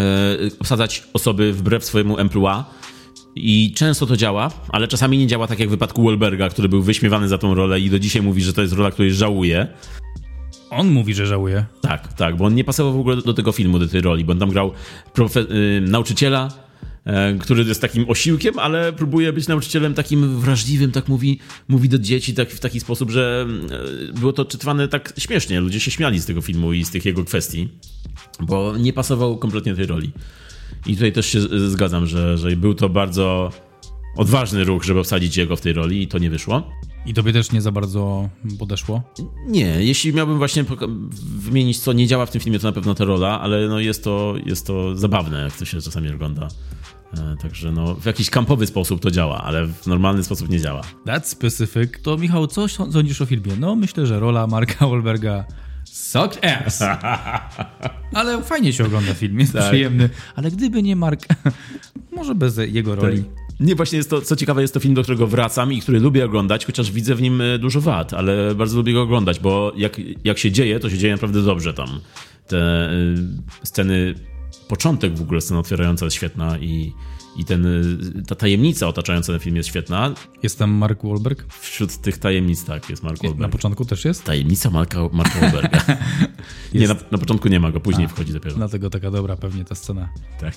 osadzać osoby wbrew swojemu emploi. I często to działa, ale czasami nie działa tak jak w wypadku Wahlberga, który był wyśmiewany za tą rolę i do dzisiaj mówi, że to jest rola, której żałuje. On mówi, że żałuje. Tak, tak, bo on nie pasował w ogóle do tego filmu, do tej roli, bo on tam grał y, nauczyciela, y, który jest takim osiłkiem, ale próbuje być nauczycielem takim wrażliwym, tak mówi, mówi do dzieci tak, w taki sposób, że y, było to czytane tak śmiesznie. Ludzie się śmiali z tego filmu i z tych jego kwestii, bo nie pasował kompletnie tej roli. I tutaj też się zgadzam, że, że był to bardzo odważny ruch, żeby obsadzić jego w tej roli i to nie wyszło. I tobie też nie za bardzo podeszło? Nie, jeśli miałbym właśnie wymienić, co nie działa w tym filmie, to na pewno ta rola, ale no jest, to, jest to zabawne, jak to się czasami ogląda. E, także no, w jakiś kampowy sposób to działa, ale w normalny sposób nie działa. That's specific. To Michał, co sądzisz o filmie? No myślę, że rola Marka Wahlberga sucked ass. ale fajnie się ogląda film, jest tak. przyjemny. Ale gdyby nie Mark, może bez jego roli. Tak. Nie, właśnie jest to, co ciekawe, jest to film, do którego wracam i który lubię oglądać, chociaż widzę w nim e, dużo wad, ale bardzo lubię go oglądać, bo jak, jak się dzieje, to się dzieje naprawdę dobrze tam. Te y, sceny, początek w ogóle, scena otwierająca jest świetna i, i ten, ta tajemnica otaczająca ten film jest świetna. Jest tam Mark Wahlberg? Wśród tych tajemnic, tak, jest Mark Wahlberg. Na początku też jest? Tajemnica Marka, Marka Wahlberga. nie, na, na, początku nie ma go, później A, wchodzi dopiero. Dlatego taka dobra pewnie ta scena. Tak.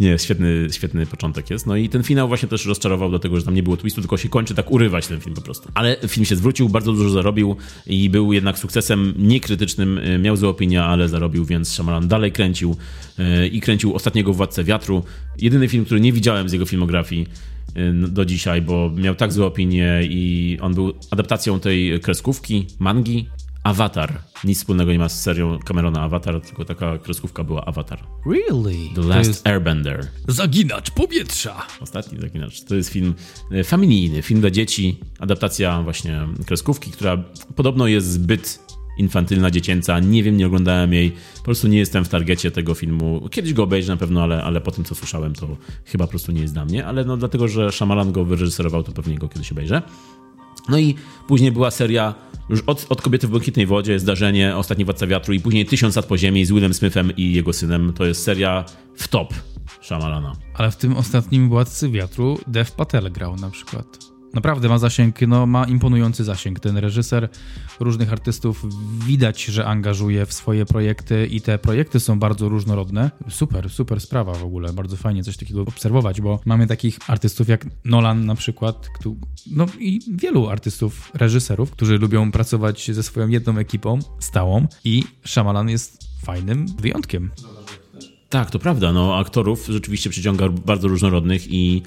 Nie, świetny, świetny początek jest. No i ten finał właśnie też rozczarował, dlatego że tam nie było twistu, tylko się kończy tak urywać ten film po prostu. Ale film się zwrócił, bardzo dużo zarobił i był jednak sukcesem niekrytycznym. Miał złe opinia, ale zarobił, więc Shyamalan dalej kręcił e, i kręcił Ostatniego Władcę Wiatru. Jedyny film, który nie widziałem z jego filmografii e, do dzisiaj, bo miał tak złe opinie i on był adaptacją tej kreskówki, mangi, Avatar. Nic wspólnego nie ma z serią Camerona Avatar, tylko taka kreskówka była Avatar. Really? The Last Airbender. Zaginacz powietrza. Ostatni Zaginacz. To jest film e, familijny, film dla dzieci, adaptacja właśnie kreskówki, która podobno jest zbyt infantylna, dziecięca. Nie wiem, nie oglądałem jej. Po prostu nie jestem w targecie tego filmu. Kiedyś go obejrzę na pewno, ale, ale po tym, co słyszałem, to chyba po prostu nie jest dla mnie. Ale no dlatego, że Shyamalan go wyreżyserował, to pewnie go kiedyś obejrzę. No i później była seria już od, od Kobiety w Błękitnej Wodzie, Zdarzenie, Ostatni Władca Wiatru i później Tysiąc lat po ziemi z Willem Smithem i jego synem. To jest seria w top Shyamalana. Ale w tym ostatnim Władcy Wiatru Dev Patel grał na przykład. Naprawdę ma zasięg, no ma imponujący zasięg. Ten reżyser różnych artystów widać, że angażuje w swoje projekty i te projekty są bardzo różnorodne. Super, super sprawa w ogóle. Bardzo fajnie coś takiego obserwować, bo mamy takich artystów jak Nolan na przykład, no i wielu artystów, reżyserów, którzy lubią pracować ze swoją jedną ekipą stałą i Shyamalan jest fajnym wyjątkiem. Tak, to prawda. No, aktorów rzeczywiście przyciąga bardzo różnorodnych i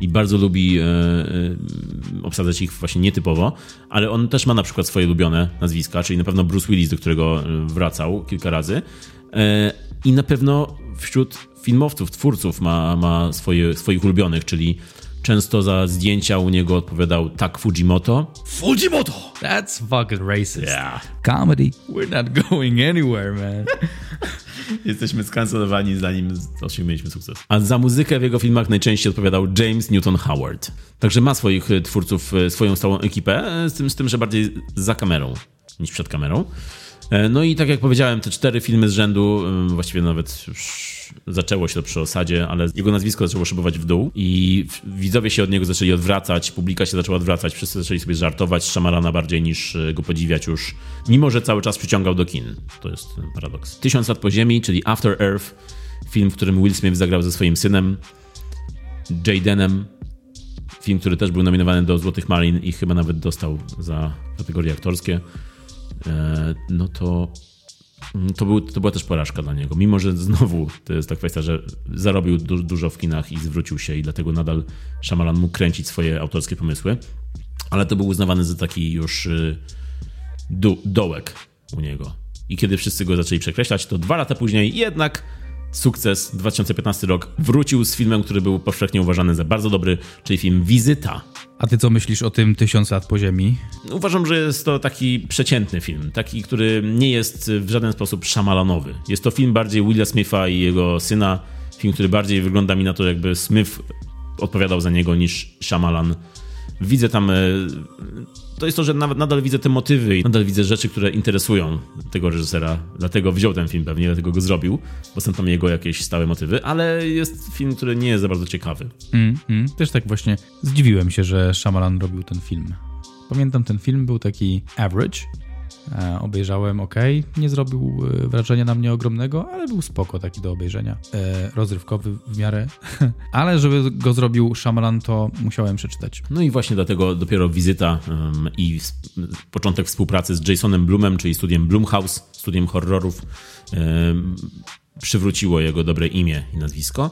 i bardzo lubi e, e, obsadzać ich właśnie nietypowo, ale on też ma na przykład swoje ulubione nazwiska, czyli na pewno Bruce Willis, do którego e, wracał kilka razy. E, i na pewno wśród filmowców, twórców ma, ma swoje, swoich ulubionych, czyli często za zdjęcia u niego odpowiadał tak Fujimoto. Fujimoto! That's fucking racist. Yeah. Comedy, we're not going anywhere, man. Jesteśmy skancelowani zanim osiągnęliśmy sukces. A za muzykę w jego filmach najczęściej odpowiadał James Newton Howard. Także ma swoich e, twórców, e, swoją stałą ekipę, e, z tym, z tym że bardziej za kamerą niż przed kamerą. No i tak jak powiedziałem, te cztery filmy z rzędu, właściwie nawet zaczęło się to przy osadzie, ale jego nazwisko zaczęło szybować w dół i widzowie się od niego zaczęli odwracać, publika się zaczęła odwracać, wszyscy zaczęli sobie żartować z Szamarana bardziej niż e, go podziwiać już, mimo że cały czas przyciągał do kin. To jest paradoks. Tysiąc lat po ziemi, czyli After Earth, film, w którym Will Smith zagrał ze swoim synem, Jadenem, film, który też był nominowany do Złotych Malin i chyba nawet dostał za kategorie aktorskie, e, no to Mm, to, był, to była też porażka dla niego. Mimo, że znowu to jest ta kwestia, że zarobił du dużo w kinach i zwrócił się i dlatego nadal Shyamalan mógł kręcić swoje autorskie pomysły. Ale to był uznawany za taki już y, dołek u niego. I kiedy wszyscy go zaczęli przekreślać, to dwa lata później jednak sukces, 2015 rok, wrócił z filmem, który był powszechnie uważany za bardzo dobry, czyli film Wizyta. A ty co myślisz o tym Tysiąc lat po ziemi? Uważam, że jest to taki przeciętny film, taki, który nie jest w żaden sposób szamalanowy. Jest to film bardziej Willa Smitha i jego syna, film, który bardziej wygląda mi na to, jakby Smith odpowiadał za niego niż Shyamalan widzę tam. To jest to, że nawet nadal widzę te motywy i nadal widzę rzeczy, które interesują tego reżysera. Dlatego wziął ten film pewnie, dlatego go zrobił, bo są tam jego jakieś stałe motywy, ale jest film, który nie jest za bardzo ciekawy. Mm, mm. Też tak właśnie zdziwiłem się, że Shyamalan robił ten film. Pamiętam, ten film był taki average, obejrzałem ok, nie zrobił e, wrażenia na mnie ogromnego, ale był spoko taki do obejrzenia. E, rozrywkowy w miarę, ale żeby go zrobił Shyamalan, to musiałem przeczytać. No i właśnie dlatego dopiero wizyta um, i początek współpracy z Jasonem Blumem, czyli studiem Blumhouse, studiem horrorów, um, przywróciło jego dobre imię i nazwisko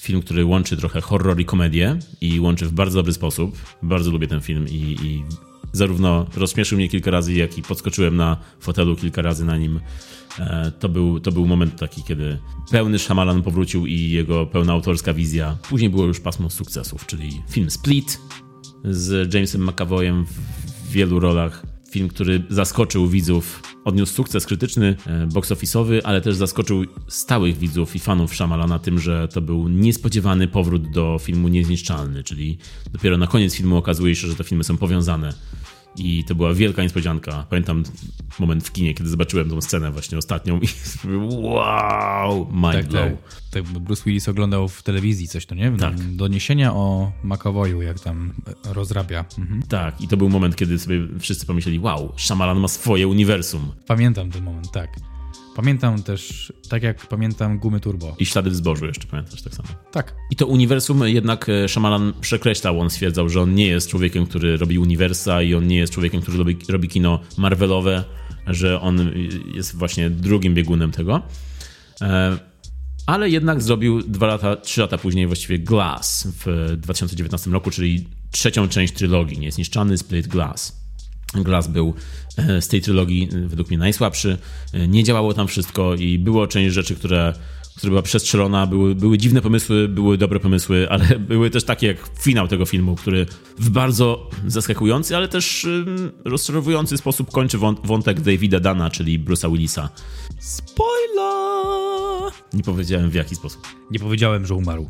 film, który łączy trochę horror i komedię i łączy w bardzo dobry sposób. Bardzo lubię ten film i, i zarówno rozśmieszył mnie kilka razy, jak i podskoczyłem na fotelu kilka razy na nim. E, to był, to był moment taki, kiedy pełny Shyamalan powrócił i jego pełna autorska wizja. Później było już pasmo sukcesów, czyli film Split z Jamesem McAvoyem w wielu rolach. Film, który zaskoczył widzów, odniósł sukces krytyczny, e, box office'owy, ale też zaskoczył stałych widzów i fanów Shyamalana tym, że to był niespodziewany powrót do filmu Niezniszczalny, czyli dopiero na koniec filmu okazuje się, że te filmy są powiązane I to była wielka niespodzianka. Pamiętam moment w kinie, kiedy zobaczyłem tą scenę właśnie ostatnią i wow, mind Tak, blow. tak. tak. Bruce Willis oglądał w telewizji coś, to nie? Tak. Doniesienia o McAvoyu, jak tam rozrabia. Mhm. Tak, i to był moment, kiedy sobie wszyscy pomyśleli, wow, Shyamalan ma swoje uniwersum. Pamiętam ten moment, tak. Pamiętam też, tak jak pamiętam Gumy Turbo. I ślady w zbożu jeszcze pamiętasz tak samo. Tak. I to uniwersum jednak e, Shyamalan przekreślał. On stwierdzał, że on nie jest człowiekiem, który robi uniwersa i on nie jest człowiekiem, który robi, robi kino Marvelowe, że on jest właśnie drugim biegunem tego. E, Ale jednak zrobił dwa lata, trzy lata później właściwie Glass w 2019 roku, czyli trzecią część trylogii. Niezniszczany Split Glass. Glass był e, z tej trylogii e, według mnie najsłabszy. E, Nie działało tam wszystko i było część rzeczy, które, która była przestrzelona. Były, były dziwne pomysły, były dobre pomysły, ale były też takie jak finał tego filmu, który w bardzo zaskakujący, ale też rozczarowujący sposób kończy wąt- wątek Davida Dana, czyli Bruce'a Willisa. Spoiler! Nie powiedziałem w jaki sposób. Nie powiedziałem, że umarł.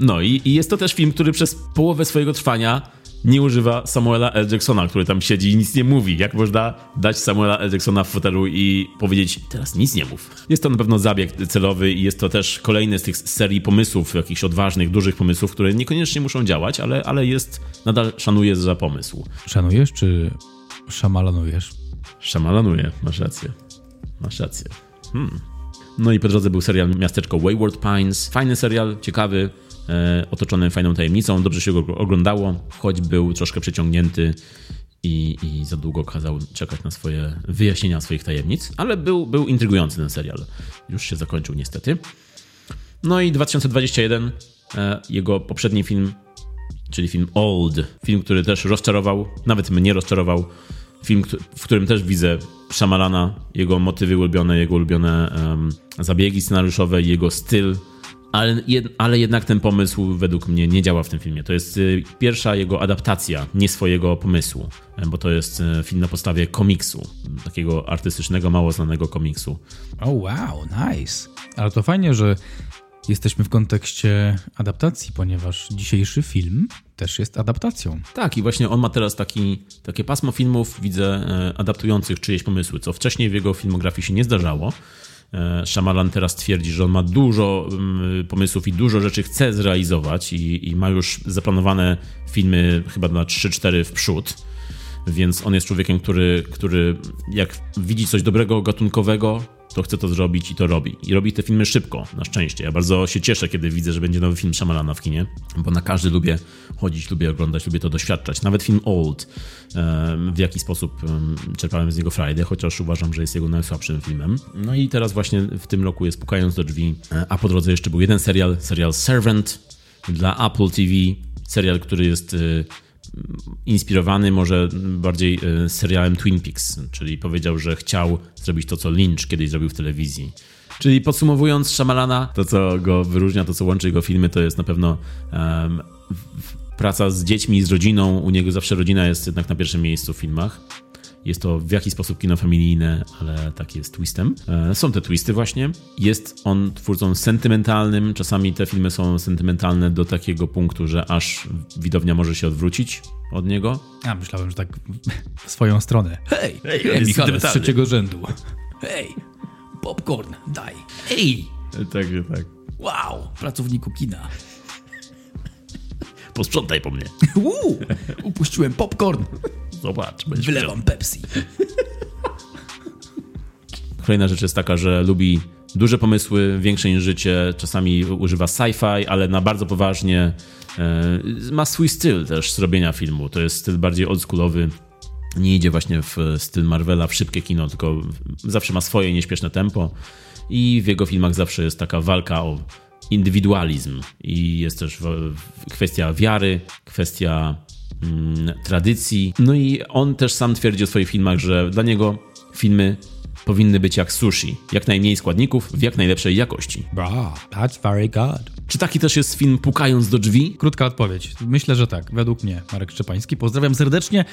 No i, i jest to też film, który przez połowę swojego trwania nie używa Samuela L. Jacksona, który tam siedzi i nic nie mówi. Jak można dać Samuela L. Jacksona w fotelu i powiedzieć, teraz nic nie mów? Jest to na pewno zabieg celowy i jest to też kolejny z tych serii pomysłów, jakichś odważnych, dużych pomysłów, które niekoniecznie muszą działać, ale, ale jest, nadal szanuje za pomysł. Szanujesz czy szamalanujesz? Szamalanuje, masz rację. Masz rację. Hmm. No i po drodze był serial Miasteczko Wayward Pines. Fajny serial, ciekawy, e, otoczony fajną tajemnicą. Dobrze się go oglądało, choć był troszkę przeciągnięty i, i za długo kazał czekać na swoje wyjaśnienia swoich tajemnic, ale był, był intrygujący ten serial. Już się zakończył niestety. No i 2021, e, jego poprzedni film, czyli film Old. Film, który też rozczarował, nawet mnie rozczarował. Film, w którym też widzę Shyamalana, jego motywy ulubione, jego ulubione em, zabiegi scenariuszowe, jego styl, ale, jed, ale jednak ten pomysł według mnie nie działa w tym filmie. To jest y, pierwsza jego adaptacja, nie swojego pomysłu, e, bo to jest e, film na podstawie komiksu, takiego artystycznego, mało znanego komiksu. O wow, nice. Ale to fajnie, że jesteśmy w kontekście adaptacji, ponieważ dzisiejszy film też jest adaptacją. Tak, i właśnie on ma teraz taki, takie pasmo filmów, widzę, e, adaptujących czyjeś pomysły, co wcześniej w jego filmografii się nie zdarzało. E, Shyamalan teraz twierdzi, że on ma dużo mm, pomysłów i dużo rzeczy chce zrealizować i, i ma już zaplanowane filmy chyba na 3-4 w przód. Więc on jest człowiekiem, który, który jak widzi coś dobrego, gatunkowego, to chce to zrobić i to robi. I robi te filmy szybko, na szczęście. Ja bardzo się cieszę, kiedy widzę, że będzie nowy film Shyamalana w kinie, bo na każdy lubię chodzić, lubię oglądać, lubię to doświadczać. Nawet film Old, w jaki sposób em, czerpałem z niego Friday, chociaż uważam, że jest jego najsłabszym filmem. No i teraz właśnie w tym roku jest Pukając do drzwi, e, a po drodze jeszcze był jeden serial, serial Servant dla Apple TV, serial, który jest e, inspirowany może bardziej e, serialem Twin Peaks, czyli powiedział, że chciał zrobić to, co Lynch kiedyś zrobił w telewizji. Czyli podsumowując Shyamalana, to co go wyróżnia, to co łączy jego filmy, to jest na pewno w- praca z dziećmi, z rodziną. U niego zawsze rodzina jest jednak na pierwszym miejscu w filmach. Jest to w jakiś sposób kino familijne, ale tak jest twistem. E, Są te twisty właśnie. Jest on twórcą sentymentalnym. Czasami te filmy są sentymentalne do takiego punktu, że aż widownia może się odwrócić od niego. A, myślałem, że tak w swoją stronę. Hej, Hej, Michale z trzeciego rzędu. Hej, popcorn, daj. Ej, Także tak. wow, pracowniku kina. Posprzątaj po mnie. Uuu, upuściłem popcorn, Zobacz. wylewam Pepsi. Kolejna rzecz jest taka, że lubi duże pomysły, większe niż życie, czasami używa sci-fi, ale na bardzo poważnie. E, Ma swój styl też zrobienia filmu. To jest styl bardziej oldschoolowy. Nie idzie właśnie w styl Marvela, w szybkie kino, tylko zawsze ma swoje nieśpieszne tempo. I w jego filmach zawsze jest taka walka o indywidualizm. I jest też kwestia wiary, kwestia tradycji. No i on też sam twierdzi o swoich filmach, że dla niego filmy powinny być jak sushi. Jak najmniej składników, w jak najlepszej jakości. Bra, that's very good. Czy taki też jest film Pukając do drzwi? Krótka odpowiedź. Myślę, że tak. Według mnie. Marek Szczepański. Pozdrawiam serdecznie.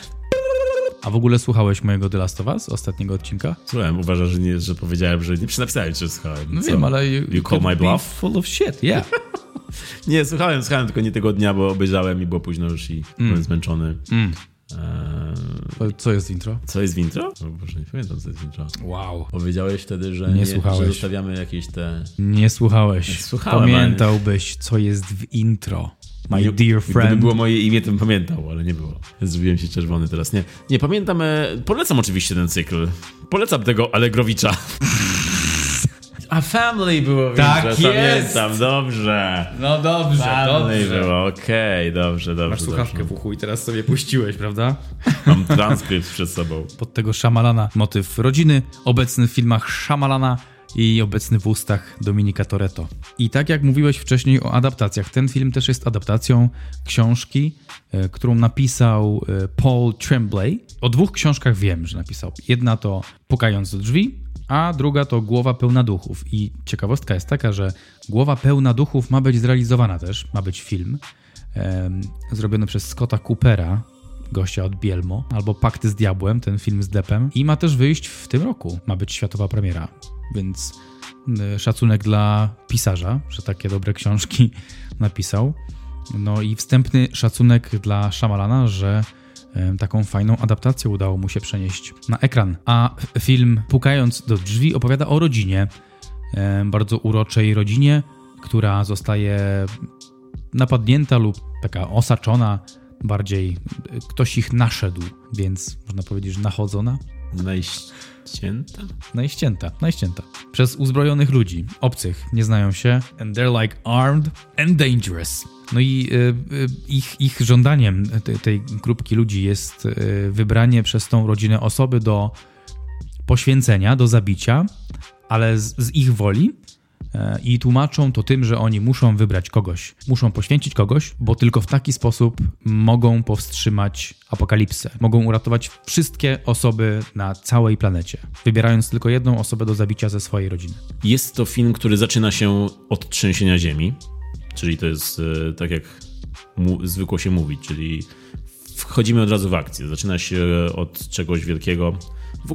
A w ogóle słuchałeś mojego The Last of Us, ostatniego odcinka? Słuchałem, uważasz, że, nie, że powiedziałem, że nie napisałem, czy słuchałem. No Co? wiem, ale... You, You call my bluff? Full of shit, yeah. Nie, słuchałem, słuchałem, tylko nie tego dnia, bo obejrzałem i było późno już i byłem zmęczony. Eee, Co jest intro? co jest w intro? O Boże, nie pamiętam, co jest w intro. Wow. Powiedziałeś wtedy, że Nie nie, słuchałeś. że zostawiamy jakieś te... Nie słuchałeś. Słuchałem, Pamiętałbyś, co jest w intro. My Nie- dear Gdyby friend. było moje imię, to bym pamiętał, ale nie było. Zrobiłem się czerwony teraz. Nie, nie pamiętam. E, polecam oczywiście ten cykl. Polecam tego Allegrowicza. A Family było w Tak jest! Pamiętam, dobrze. No dobrze, Family było, okej, dobrze, dobrze. Masz słuchawkę dobrze. w uchu i teraz sobie puściłeś, prawda? Mam transkrypt przed sobą. Pod tego Szamalana motyw rodziny, obecny w filmach Szamalana i obecny w ustach Dominika Toretto. I tak jak mówiłeś wcześniej o adaptacjach, ten film też jest adaptacją książki, e, którą napisał e, Paul Tremblay. O dwóch książkach wiem, że napisał. Jedna to Pukając do drzwi, a druga to Głowa pełna duchów. I ciekawostka jest taka, że Głowa pełna duchów ma być zrealizowana też, ma być film zrobiony przez Scotta Coopera, gościa od Bielmo, albo Pakty z Diabłem, ten film z Deppem. I ma też wyjść w tym roku, ma być światowa premiera, więc y, szacunek dla pisarza, że takie dobre książki napisał. No i wstępny szacunek dla Shyamalana, że em, taką fajną adaptację udało mu się przenieść na ekran. A film Pukając do drzwi opowiada o rodzinie, em, bardzo uroczej rodzinie, która zostaje napadnięta lub taka osaczona, bardziej ktoś ich naszedł, więc można powiedzieć, że nachodzona, Najścięta? najścięta, najścięta. Przez uzbrojonych ludzi, obcych, nie znają się, and they're like armed and dangerous. No i y, y, ich, ich żądaniem te, tej grupki ludzi jest y, wybranie przez tą rodzinę osoby do poświęcenia, do zabicia, ale z, z ich woli. E, I tłumaczą to tym, że oni muszą wybrać kogoś, muszą poświęcić kogoś, bo tylko w taki sposób mogą powstrzymać apokalipsę. Mogą uratować wszystkie osoby na całej planecie, wybierając tylko jedną osobę do zabicia ze swojej rodziny. Jest to film, który zaczyna się od trzęsienia ziemi, czyli to jest e, tak jak zwykło się mówić, czyli wchodzimy od razu w akcję. Zaczyna się od czegoś wielkiego.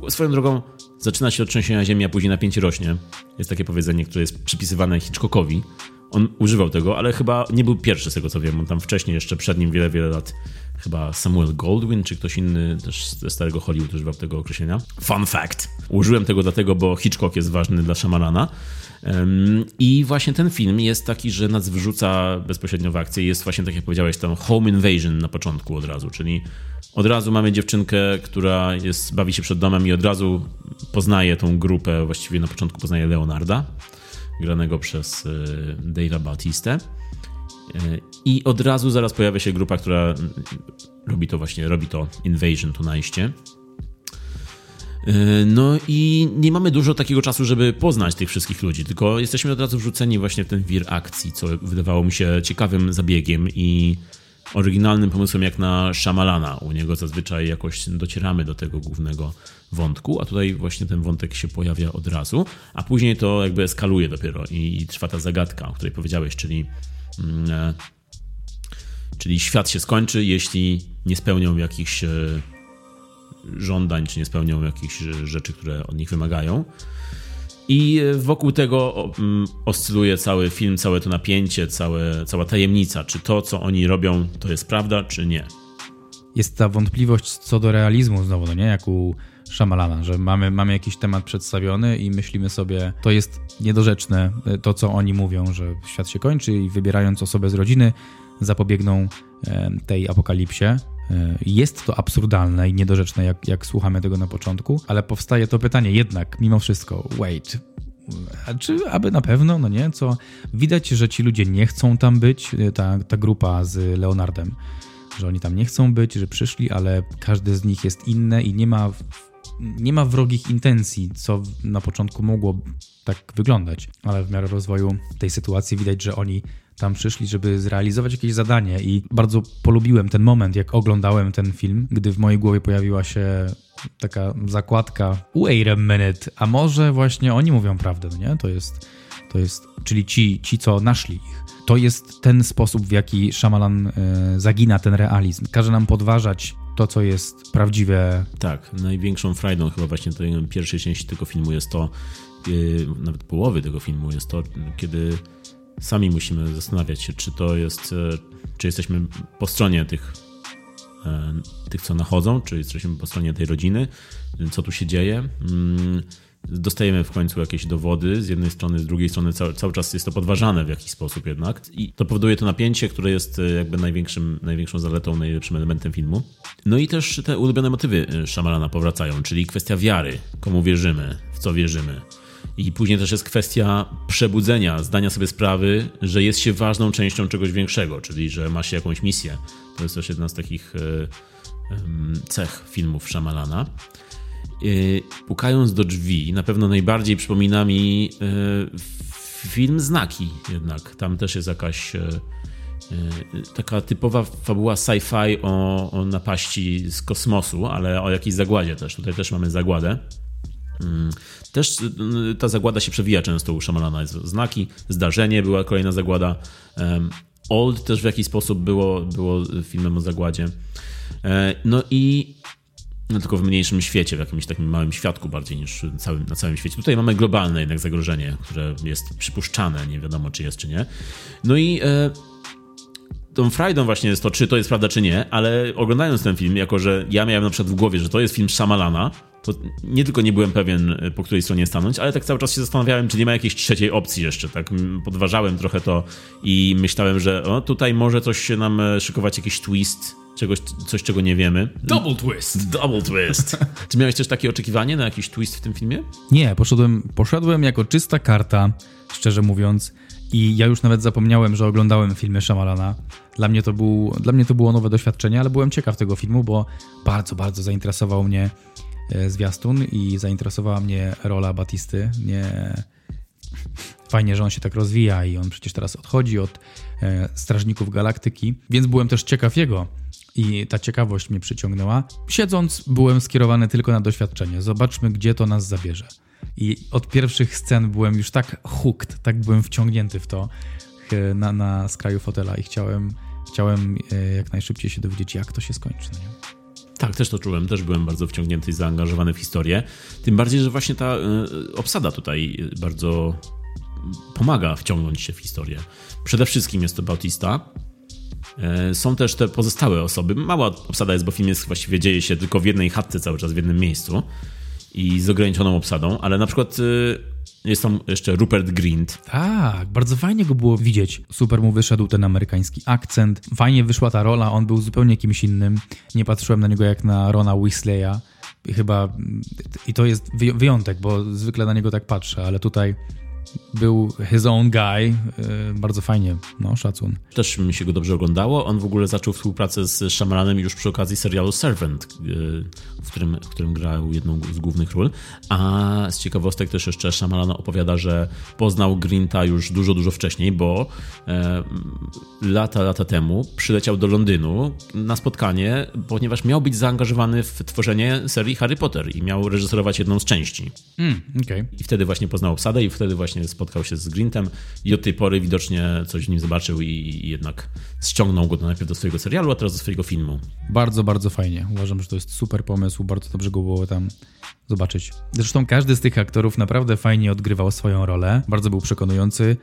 Swoją drogą zaczyna się od trzęsienia ziemi, a później napięcie rośnie. Jest takie powiedzenie, które jest przypisywane Hitchcockowi. On używał tego, ale chyba nie był pierwszy z tego co wiem. On tam wcześniej, jeszcze przed nim wiele, wiele lat, chyba Samuel Goldwyn czy ktoś inny też ze starego Hollywood używał tego określenia. Fun fact. Użyłem tego dlatego, bo Hitchcock jest ważny dla Szamalana. Ym, I właśnie ten film jest taki, że nas wrzuca bezpośrednio w akcję. Jest właśnie, tak jak powiedziałeś, tam home invasion na początku od razu, czyli od razu mamy dziewczynkę, która jest, bawi się przed domem i od razu poznaje tą grupę, właściwie na początku poznaje Leonarda, granego przez y, Dave'a Bautistę. Y, I od razu zaraz pojawia się grupa, która y, robi to właśnie, robi to invasion, to najście. No i nie mamy dużo takiego czasu, żeby poznać tych wszystkich ludzi, tylko jesteśmy od razu wrzuceni właśnie w ten wir akcji, co wydawało mi się ciekawym zabiegiem i oryginalnym pomysłem jak na Shyamalana. U niego zazwyczaj jakoś docieramy do tego głównego wątku, a tutaj właśnie ten wątek się pojawia od razu, a później to jakby eskaluje dopiero i trwa ta zagadka, o której powiedziałeś, czyli mm, e, czyli świat się skończy, jeśli nie spełnią jakichś e, żądań, czy nie spełnią jakichś rzeczy, które od nich wymagają. I wokół tego mm, oscyluje cały film, całe to napięcie, całe, cała tajemnica, czy to, co oni robią, to jest prawda, czy nie. Jest ta wątpliwość co do realizmu znowu, no nie? Jak u Shyamalana, że mamy, mamy jakiś temat przedstawiony i myślimy sobie, to jest niedorzeczne, y, to co oni mówią, że świat się kończy i wybierając osobę z rodziny zapobiegną e, tej apokalipsie. E, Jest to absurdalne i niedorzeczne, jak, jak słuchamy tego na początku, ale powstaje to pytanie jednak, mimo wszystko, wait, a czy aby na pewno, no nie, co? Widać, że ci ludzie nie chcą tam być, y, ta, ta grupa z Leonardem, że oni tam nie chcą być, że przyszli, ale każdy z nich jest inny i nie ma, nie ma wrogich intencji, co na początku mogło tak wyglądać, ale w miarę rozwoju tej sytuacji widać, że oni tam przyszli, żeby zrealizować jakieś zadanie i bardzo polubiłem ten moment, jak oglądałem ten film, gdy w mojej głowie pojawiła się taka zakładka wait a minute, a może właśnie oni mówią prawdę, nie? To jest, to jest czyli ci, ci, co naszli ich. To jest ten sposób, w jaki Shyamalan y, zagina ten realizm. Każe nam podważać to, co jest prawdziwe. Tak, największą frajdą chyba właśnie tej pierwszej części tego filmu jest to, yy, nawet połowy tego filmu jest to, kiedy sami musimy zastanawiać się, czy to jest, e, czy jesteśmy po stronie tych e, tych, co nachodzą, czy jesteśmy po stronie tej rodziny, co tu się dzieje. Mm, dostajemy w końcu jakieś dowody z jednej strony, z drugiej strony cały, cały czas jest to podważane w jakiś sposób jednak. I to powoduje to napięcie, które jest e, jakby największym, największą zaletą, najlepszym elementem filmu. No i też te ulubione motywy Shyamalana powracają, czyli kwestia wiary, komu wierzymy, w co wierzymy. I później też jest kwestia przebudzenia, zdania sobie sprawy, że jest się ważną częścią czegoś większego, czyli że ma się jakąś misję. To jest też jedna z takich e, cech filmów Shyamalana. Pukając do drzwi, na pewno najbardziej przypomina mi film Znaki jednak. Tam też jest jakaś taka typowa fabuła sci-fi o, o napaści z kosmosu, ale o jakiejś zagładzie też. Tutaj też mamy zagładę. Mm, też ta zagłada się przewija często u Shyamalana. Znaki, zdarzenie była kolejna zagłada. Old też w jakiś sposób było, było filmem o zagładzie. E, no i no tylko w mniejszym świecie, w jakimś takim małym świadku bardziej niż całym, na całym świecie. Tutaj mamy globalne jednak zagrożenie, które jest przypuszczane, nie wiadomo czy jest, czy nie. No i e, tą frajdą właśnie jest to, czy to jest prawda, czy nie, ale oglądając ten film, jako że ja miałem na przykład w głowie, że to jest film Shyamalana, to nie tylko nie byłem pewien, e, po której stronie stanąć, ale tak cały czas się zastanawiałem, czy nie ma jakiejś trzeciej opcji jeszcze. Tak podważałem trochę to i myślałem, że o, tutaj może coś się nam e, szykować, jakiś twist, czegoś, coś, czego nie wiemy. Double twist! Double twist! czy miałeś też takie oczekiwanie na jakiś twist w tym filmie? Nie, poszedłem, poszedłem jako czysta karta, szczerze mówiąc. I ja już nawet zapomniałem, że oglądałem filmy Shyamalana. Dla mnie, to był, dla mnie to było nowe doświadczenie, ale byłem ciekaw tego filmu, bo bardzo, bardzo zainteresował mnie zwiastun i zainteresowała mnie rola Batisty. Nie... Fajnie, że on się tak rozwija i on przecież teraz odchodzi od e, Strażników Galaktyki, więc byłem też ciekaw jego i ta ciekawość mnie przyciągnęła. Siedząc, byłem skierowany tylko na doświadczenie. Zobaczmy, gdzie to nas zabierze. I od pierwszych scen byłem już tak hooked, tak byłem wciągnięty w to e, na, na skraju fotela i chciałem, chciałem e, jak najszybciej się dowiedzieć, jak to się skończy. Nie? Tak, też to czułem, też byłem bardzo wciągnięty i zaangażowany w historię. Tym bardziej, że właśnie ta y, obsada tutaj bardzo pomaga wciągnąć się w historię. Przede wszystkim jest to Bautista. Y, są też te pozostałe osoby. Mała obsada jest, bo film jest właściwie dzieje się tylko w jednej chatce cały czas, w jednym miejscu i z ograniczoną obsadą, ale na przykład y, jest tam jeszcze Rupert Grint. Tak, bardzo fajnie go było widzieć. Super mu wyszedł ten amerykański akcent. Fajnie wyszła ta rola, on był zupełnie kimś innym. Nie patrzyłem na niego jak na Rona Weasleya. Chyba i to jest wyjątek, bo zwykle na niego tak patrzę, ale tutaj był his own guy, y, bardzo fajnie, no szacun. Też mi się go dobrze oglądało. On w ogóle zaczął współpracę z Shamalanem już przy okazji serialu Servant, y, w którym, w którym grał jedną z głównych ról. A z ciekawostek też jeszcze Shamalan opowiada, że poznał Grinta już dużo, dużo wcześniej, bo e, lata, lata temu przyleciał do Londynu na spotkanie, ponieważ miał być zaangażowany w tworzenie serii Harry Potter i miał reżyserować jedną z części. Mm, okay. I wtedy właśnie poznał obsadę i wtedy właśnie właśnie spotkał się z Grintem i od tej pory widocznie coś w nim zobaczył i, jednak ściągnął go najpierw do swojego serialu, a teraz do swojego filmu. Bardzo, bardzo fajnie. Uważam, że to jest super pomysł, bardzo dobrze go było tam zobaczyć. Zresztą każdy z tych aktorów naprawdę fajnie odgrywał swoją rolę, bardzo był przekonujący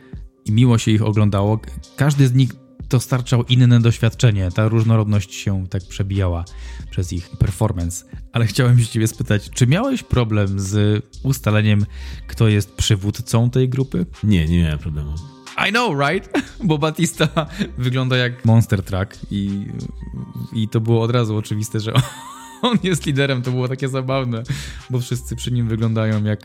i miło się ich oglądało. Każdy z nich dostarczał inne doświadczenie. Ta różnorodność się tak przebijała przez ich performance. Ale chciałem się ciebie spytać, czy miałeś problem z ustaleniem, kto jest przywódcą tej grupy? Nie, nie miałem problemu. I know, right? Bo Batista wygląda jak Monster Truck i, i to było od razu oczywiste, że on jest liderem, to było takie zabawne, bo wszyscy przy nim wyglądają jak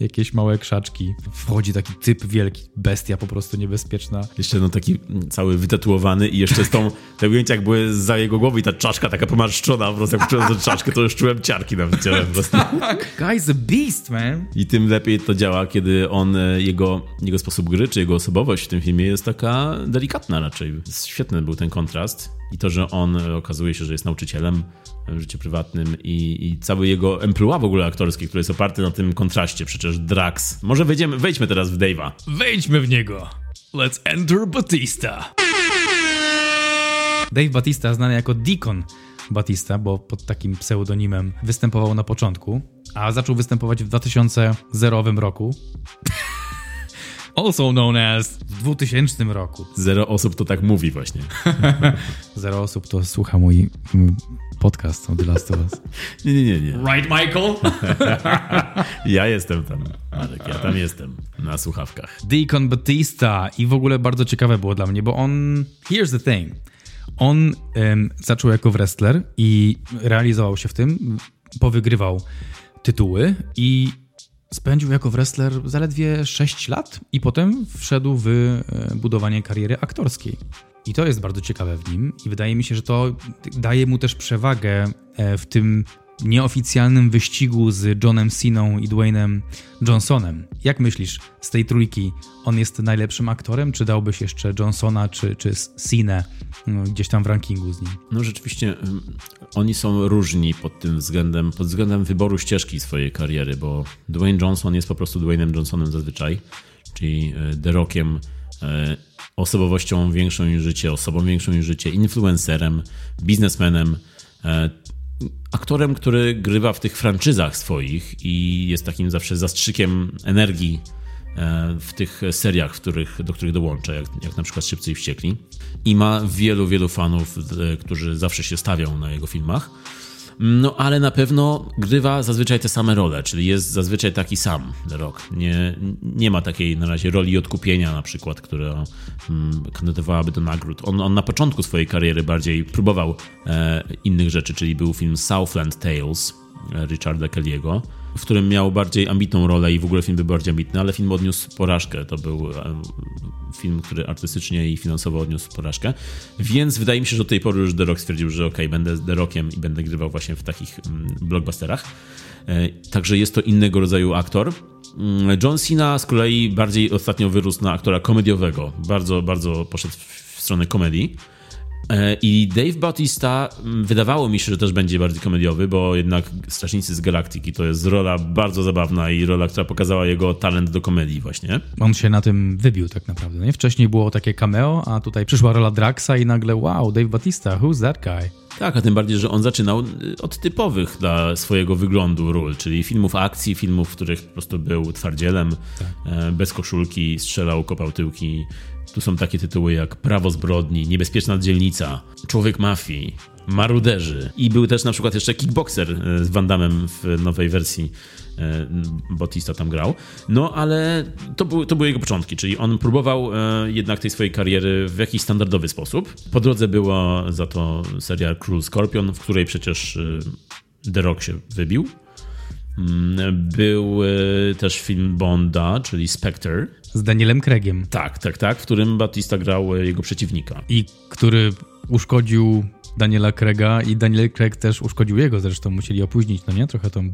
jakieś małe krzaczki. Wchodzi taki typ wielki, bestia po prostu niebezpieczna. Jeszcze no taki cały wytatuowany i jeszcze z tą, te ujęcia jak były za jego głowy i ta czaszka taka pomarszczona, po prostu jak czułem tę czaszkę, to już czułem ciarki na ciele po prostu. Tak. Guy's a beast, man. I tym lepiej to działa, kiedy on, e, jego, jego sposób gry, czy jego osobowość w tym filmie jest taka delikatna raczej. Świetny był ten kontrast i to, że on e, okazuje się, że jest nauczycielem w życiu prywatnym i, i cały jego emploi w ogóle aktorski, który jest oparty na tym kontraście, przecież Drax. Może wejdziemy, wejdźmy teraz w Dave'a. Wejdźmy w niego. Let's enter Batista. Dave Batista, znany jako Deacon Batista, bo pod takim pseudonimem występował na początku, a zaczął występować w 2000 roku. Also known as w 2000 roku. Zero osób to tak mówi właśnie. Zero osób to słucha mój podcast o The Last of Us. Nie, nie, nie, nie. Right, Michael? Ja jestem tam, Marek, ja tam jestem, na słuchawkach. Deacon Batista i w ogóle bardzo ciekawe było dla mnie, bo on... Here's the thing. On em, zaczął jako wrestler i realizował się w tym, powygrywał tytuły i spędził jako wrestler zaledwie 6 lat i potem wszedł w e, budowanie kariery aktorskiej. I to jest bardzo ciekawe w nim i wydaje mi się, że to daje mu też przewagę e, w tym nieoficjalnym wyścigu z Johnem Ceną i Dwaynem Johnsonem. Jak myślisz, z tej trójki on jest najlepszym aktorem, czy dałbyś jeszcze Johnsona czy, czy Cenę no, gdzieś tam w rankingu z nim? No rzeczywiście oni są różni pod tym względem, pod względem wyboru ścieżki swojej kariery, bo Dwayne Johnson jest po prostu Dwaynem Johnsonem zazwyczaj, czyli The Rockiem, e, osobowością większą niż życie, osobą większą niż życie, influencerem, biznesmenem, e, aktorem, który grywa w tych franczyzach swoich i jest takim zawsze zastrzykiem energii e, w tych seriach, w których, do których dołącza, jak, jak na przykład Szybcy i Wściekli. I ma wielu, wielu fanów, e, którzy zawsze się stawią na jego filmach. No ale na pewno grywa zazwyczaj te same role, czyli jest zazwyczaj taki sam Rock. Nie, nie ma takiej na razie roli odkupienia na przykład, która mm, kandydowałaby do nagród. On, on na początku swojej kariery bardziej próbował e, innych rzeczy, czyli był film Southland Tales e, Richarda Kelly'ego, w którym miał bardziej ambitną rolę i w ogóle film był bardziej ambitny, ale film odniósł porażkę. To był e, film, który artystycznie i finansowo odniósł porażkę. Więc wydaje mi się, że do tej pory już The Rock stwierdził, że ok, będę The Rockiem i będę grywał właśnie w takich mm, blockbusterach. E, Także jest to innego rodzaju aktor. Mm, John Cena z kolei bardziej ostatnio wyrósł na aktora komediowego. Bardzo, bardzo poszedł w stronę komedii. E, I Dave Bautista mm, wydawało mi się, że też będzie bardziej komediowy, bo jednak Strażnicy z Galaktyki to jest rola bardzo zabawna i rola, która pokazała jego talent do komedii właśnie. On się na tym wybił tak naprawdę. Nie? Wcześniej było takie cameo, a tutaj przyszła rola Draxa i nagle wow, Dave Batista, who's that guy? Tak, a tym bardziej, że on zaczynał y, od typowych dla swojego wyglądu ról, czyli filmów akcji, filmów, w których po prostu był twardzielem, e, bez koszulki, strzelał, kopał tyłki. Tu są takie tytuły jak Prawo zbrodni, Niebezpieczna dzielnica, Człowiek mafii, Maruderzy. I był też na przykład jeszcze Kickboxer e, z Van w nowej wersji. e, Bautista tam grał. No ale to, był, to były jego początki, czyli on próbował e, jednak tej swojej kariery w jakiś standardowy sposób. Po drodze była za to serial Cruel Scorpion, w której przecież The Rock się wybił. Mm, Był e, też film Bonda, czyli Spectre. Z Danielem Craigiem. Tak, tak, tak, w którym Batista grał e, jego przeciwnika. I który uszkodził Daniela Craiga i Daniel Craig też uszkodził jego, zresztą musieli opóźnić, no nie, trochę tą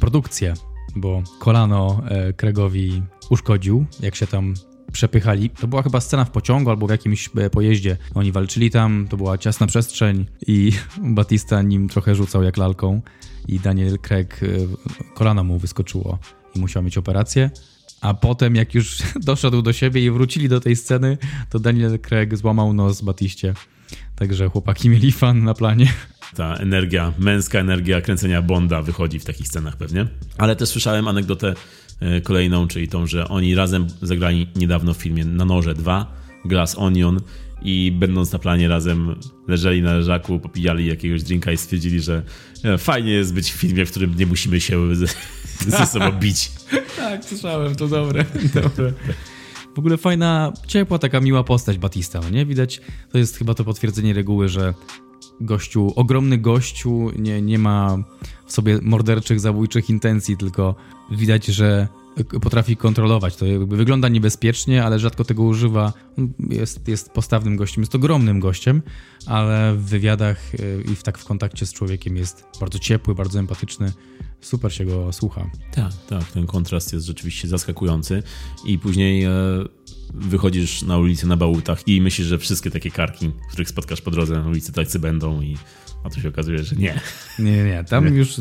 produkcję, bo kolano e, Craigowi uszkodził, jak się tam przepychali. To była chyba scena w pociągu albo w jakimś e, pojeździe. Oni walczyli tam, to była ciasna przestrzeń i Batista nim trochę rzucał jak lalką i Daniel Craig, e, kolano mu wyskoczyło i musiał mieć operację. A potem, jak już doszedł do siebie i wrócili do tej sceny, to Daniel Craig złamał nos Batiście. Także chłopaki mieli fan na planie. Ta energia, męska energia kręcenia Bonda wychodzi w takich scenach pewnie. Ale też słyszałem anegdotę kolejną, czyli tą, że oni razem zagrali niedawno w filmie Na Noże 2, Glass Onion i będąc na planie razem leżeli na leżaku, popijali jakiegoś drinka i stwierdzili, że e, fajnie jest być w filmie, w którym nie musimy się ze, ze sobą bić. Tak, słyszałem, to dobre. dobre. W ogóle fajna, ciepła, taka miła postać Batista, no nie? Widać, to jest chyba to potwierdzenie reguły, że gościu, ogromny gościu nie, nie ma w sobie morderczych, zabójczych intencji, tylko widać, że potrafi kontrolować. To jakby wygląda niebezpiecznie, ale rzadko tego używa. Jest, jest postawnym gościem, jest ogromnym gościem, ale w wywiadach y, i w, tak w kontakcie z człowiekiem jest bardzo ciepły, bardzo empatyczny. Super się go słucha. Tak, tak, ten kontrast jest rzeczywiście zaskakujący i później e, wychodzisz na ulicę na bałutach i myślisz, że wszystkie takie karki, których spotkasz po drodze na ulicy, tacy będą i a tu się okazuje, że nie. Nie, nie, nie. Tam już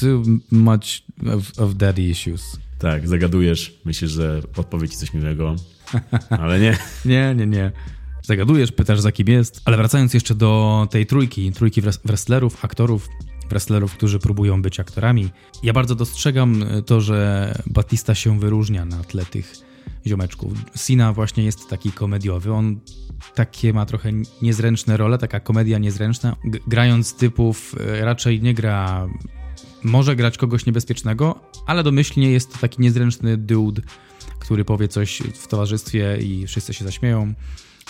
too, much of, of daddy issues. Tak, zagadujesz, myślisz, że odpowie ci coś miłego, ale nie. Nie, nie, nie. Zagadujesz, pytasz za kim jest. Ale wracając jeszcze do tej trójki, trójki wres- wrestlerów, aktorów, wrestlerów, którzy próbują być aktorami. Ja bardzo dostrzegam to, że Batista się wyróżnia na tle tych ziomeczków. Sina właśnie jest taki komediowy, on takie ma trochę niezręczne role, taka komedia niezręczna. G grając typów e, raczej nie gra może grać kogoś niebezpiecznego, ale domyślnie jest to taki niezręczny dude, który powie coś w towarzystwie i wszyscy się zaśmieją.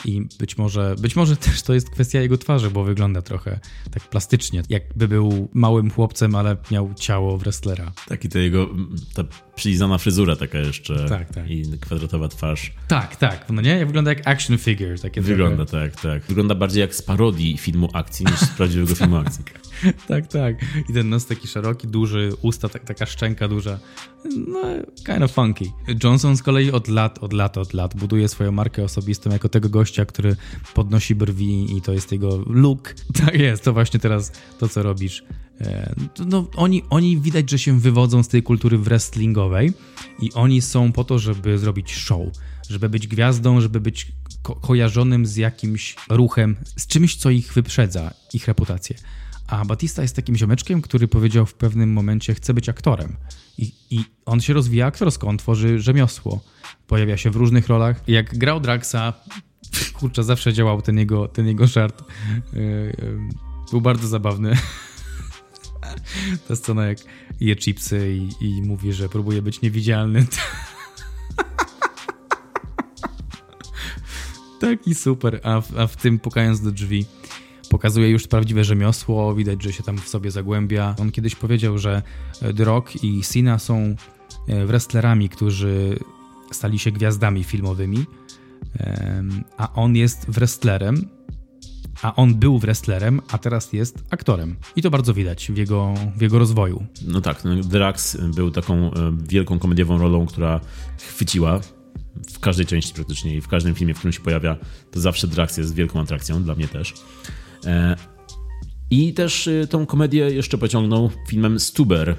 I być może, być może też to jest kwestia jego twarzy, bo wygląda trochę tak plastycznie, jakby był małym chłopcem, ale miał ciało wrestlera. Taki to jego, ta przylizana fryzura taka jeszcze tak, tak. i kwadratowa twarz. Tak, tak, no nie? Wygląda jak action figure. Takie Wygląda trochę. tak, tak. Wygląda bardziej jak z parodii filmu akcji niż z prawdziwego filmu akcji. tak, tak. I ten nos taki szeroki, duży, usta, tak, taka szczęka duża. No, kind of funky. Johnson z kolei od lat, od lat, od lat buduje swoją markę osobistą jako tego gościa, który podnosi brwi i to jest jego look. Tak jest, to właśnie teraz to, co robisz. E, no, oni, oni widać, że się wywodzą z tej kultury wrestlingowej i oni są po to, żeby zrobić show, żeby być gwiazdą, żeby być ko kojarzonym z jakimś ruchem, z czymś, co ich wyprzedza, ich reputację. A Batista jest takim ziomeczkiem, który powiedział w pewnym momencie, chce być aktorem. I, I, on się rozwija aktorsko, on tworzy rzemiosło. Pojawia się w różnych rolach. Jak grał Draxa, kurczę, zawsze działał ten jego, ten jego żart. Yy, yy, był bardzo zabawny. Ta scena, jak je chipsy i, i mówi, że próbuje być niewidzialny. Taki super, a w, a w tym pukając do drzwi pokazuje już prawdziwe rzemiosło, widać, że się tam w sobie zagłębia. On kiedyś powiedział, że The i Cena są e, wrestlerami, którzy stali się gwiazdami filmowymi, a on jest wrestlerem, a on był wrestlerem, a teraz jest aktorem. I to bardzo widać w jego, w jego rozwoju. No tak, no, Drax był taką e, wielką komediową rolą, która chwyciła w każdej części praktycznie i w każdym filmie, w którym się pojawia, to zawsze Drax jest wielką atrakcją, dla mnie też. E, I też e, tą komedię jeszcze pociągnął filmem Stuber.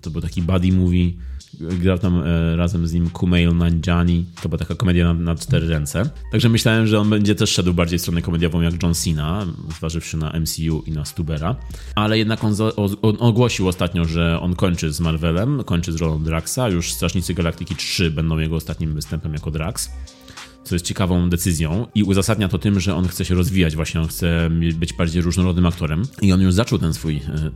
To był taki buddy movie. Grał tam e, razem z nim Kumail Nanjiani. To była taka komedia na, na, cztery ręce. Także myślałem, że on będzie też szedł bardziej w stronę komediową jak John Cena, zważywszy na MCU i na Stubera. Ale jednak on, on ogłosił ostatnio, że on kończy z Marvelem, kończy z rolą Draxa. Już Strażnicy Galaktyki 3 będą jego ostatnim występem jako Drax co jest ciekawą decyzją i uzasadnia to tym, że on chce się rozwijać, właśnie on chce być bardziej różnorodnym aktorem. I on już zaczął ten swój, e,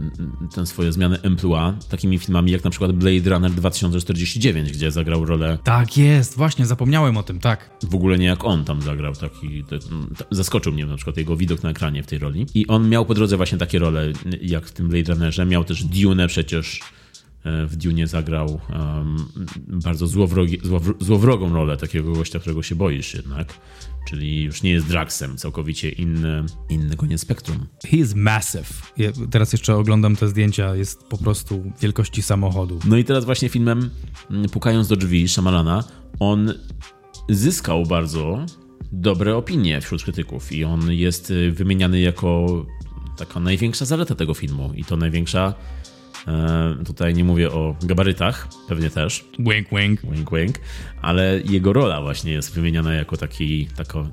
ten swoje zmiany emploi takimi filmami jak na przykład Blade Runner 2049, gdzie zagrał rolę... Tak jest, właśnie, zapomniałem o tym, tak. W ogóle nie jak on tam zagrał, taki... zaskoczył mnie na przykład jego widok na ekranie w tej roli. I on miał po drodze właśnie takie role jak w tym Blade Runnerze, miał też Dune przecież, w Dune zagrał um, bardzo złowrogi, złowrogą rolę takiego gościa, którego się boisz jednak. Czyli już nie jest Draxem, całkowicie inny, inny koniec spektrum. He is massive. Ja teraz jeszcze oglądam te zdjęcia, jest po prostu wielkości samochodu. No i teraz właśnie filmem mm, Pukając do drzwi Shyamalana, on zyskał bardzo dobre opinie wśród krytyków i on jest y, wymieniany jako taka największa zaleta tego filmu i to największa E, tutaj nie mówię o gabarytach, pewnie też. Wink, wink. Wink, wink. Ale jego rola właśnie jest wymieniana jako taki, tako,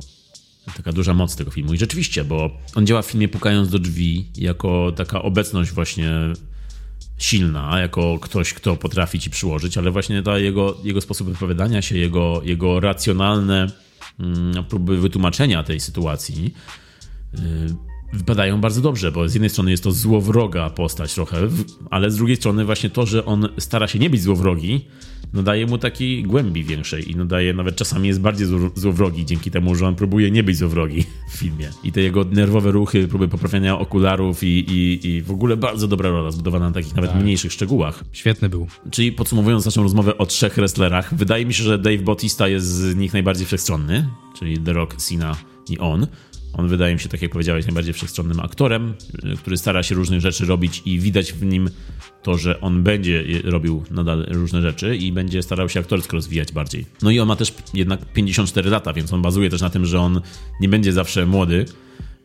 taka duża moc tego filmu. I rzeczywiście, bo on działa w filmie Pukając do drzwi jako taka obecność właśnie silna, jako ktoś, kto potrafi ci przyłożyć, ale właśnie ta jego, jego sposób wypowiadania się, jego, jego racjonalne mm, próby wytłumaczenia tej sytuacji wypadają bardzo dobrze, bo z jednej strony jest to złowroga postać trochę, ale z drugiej strony właśnie to, że on stara się nie być złowrogi, no daje mu takiej głębi większej i no daje, nawet czasami jest bardziej złowrogi dzięki temu, że on próbuje nie być złowrogi w filmie. I te jego nerwowe ruchy, próby poprawiania okularów i, i, i w ogóle bardzo dobra rola zbudowana na takich nawet tak. mniejszych szczegółach. Świetny był. Czyli podsumowując naszą rozmowę o trzech wrestlerach, wydaje mi się, że Dave Bautista jest z nich najbardziej wszechstronny, czyli The Rock, Cena i on. On wydaje mi się, tak jak powiedziałeś, najbardziej wszechstronnym aktorem, y, który stara się różnych rzeczy robić i widać w nim to, że on będzie robił nadal różne rzeczy i będzie starał się aktorsko rozwijać bardziej. No i on ma też jednak 54 lata, więc on bazuje też na tym, że on nie będzie zawsze młody,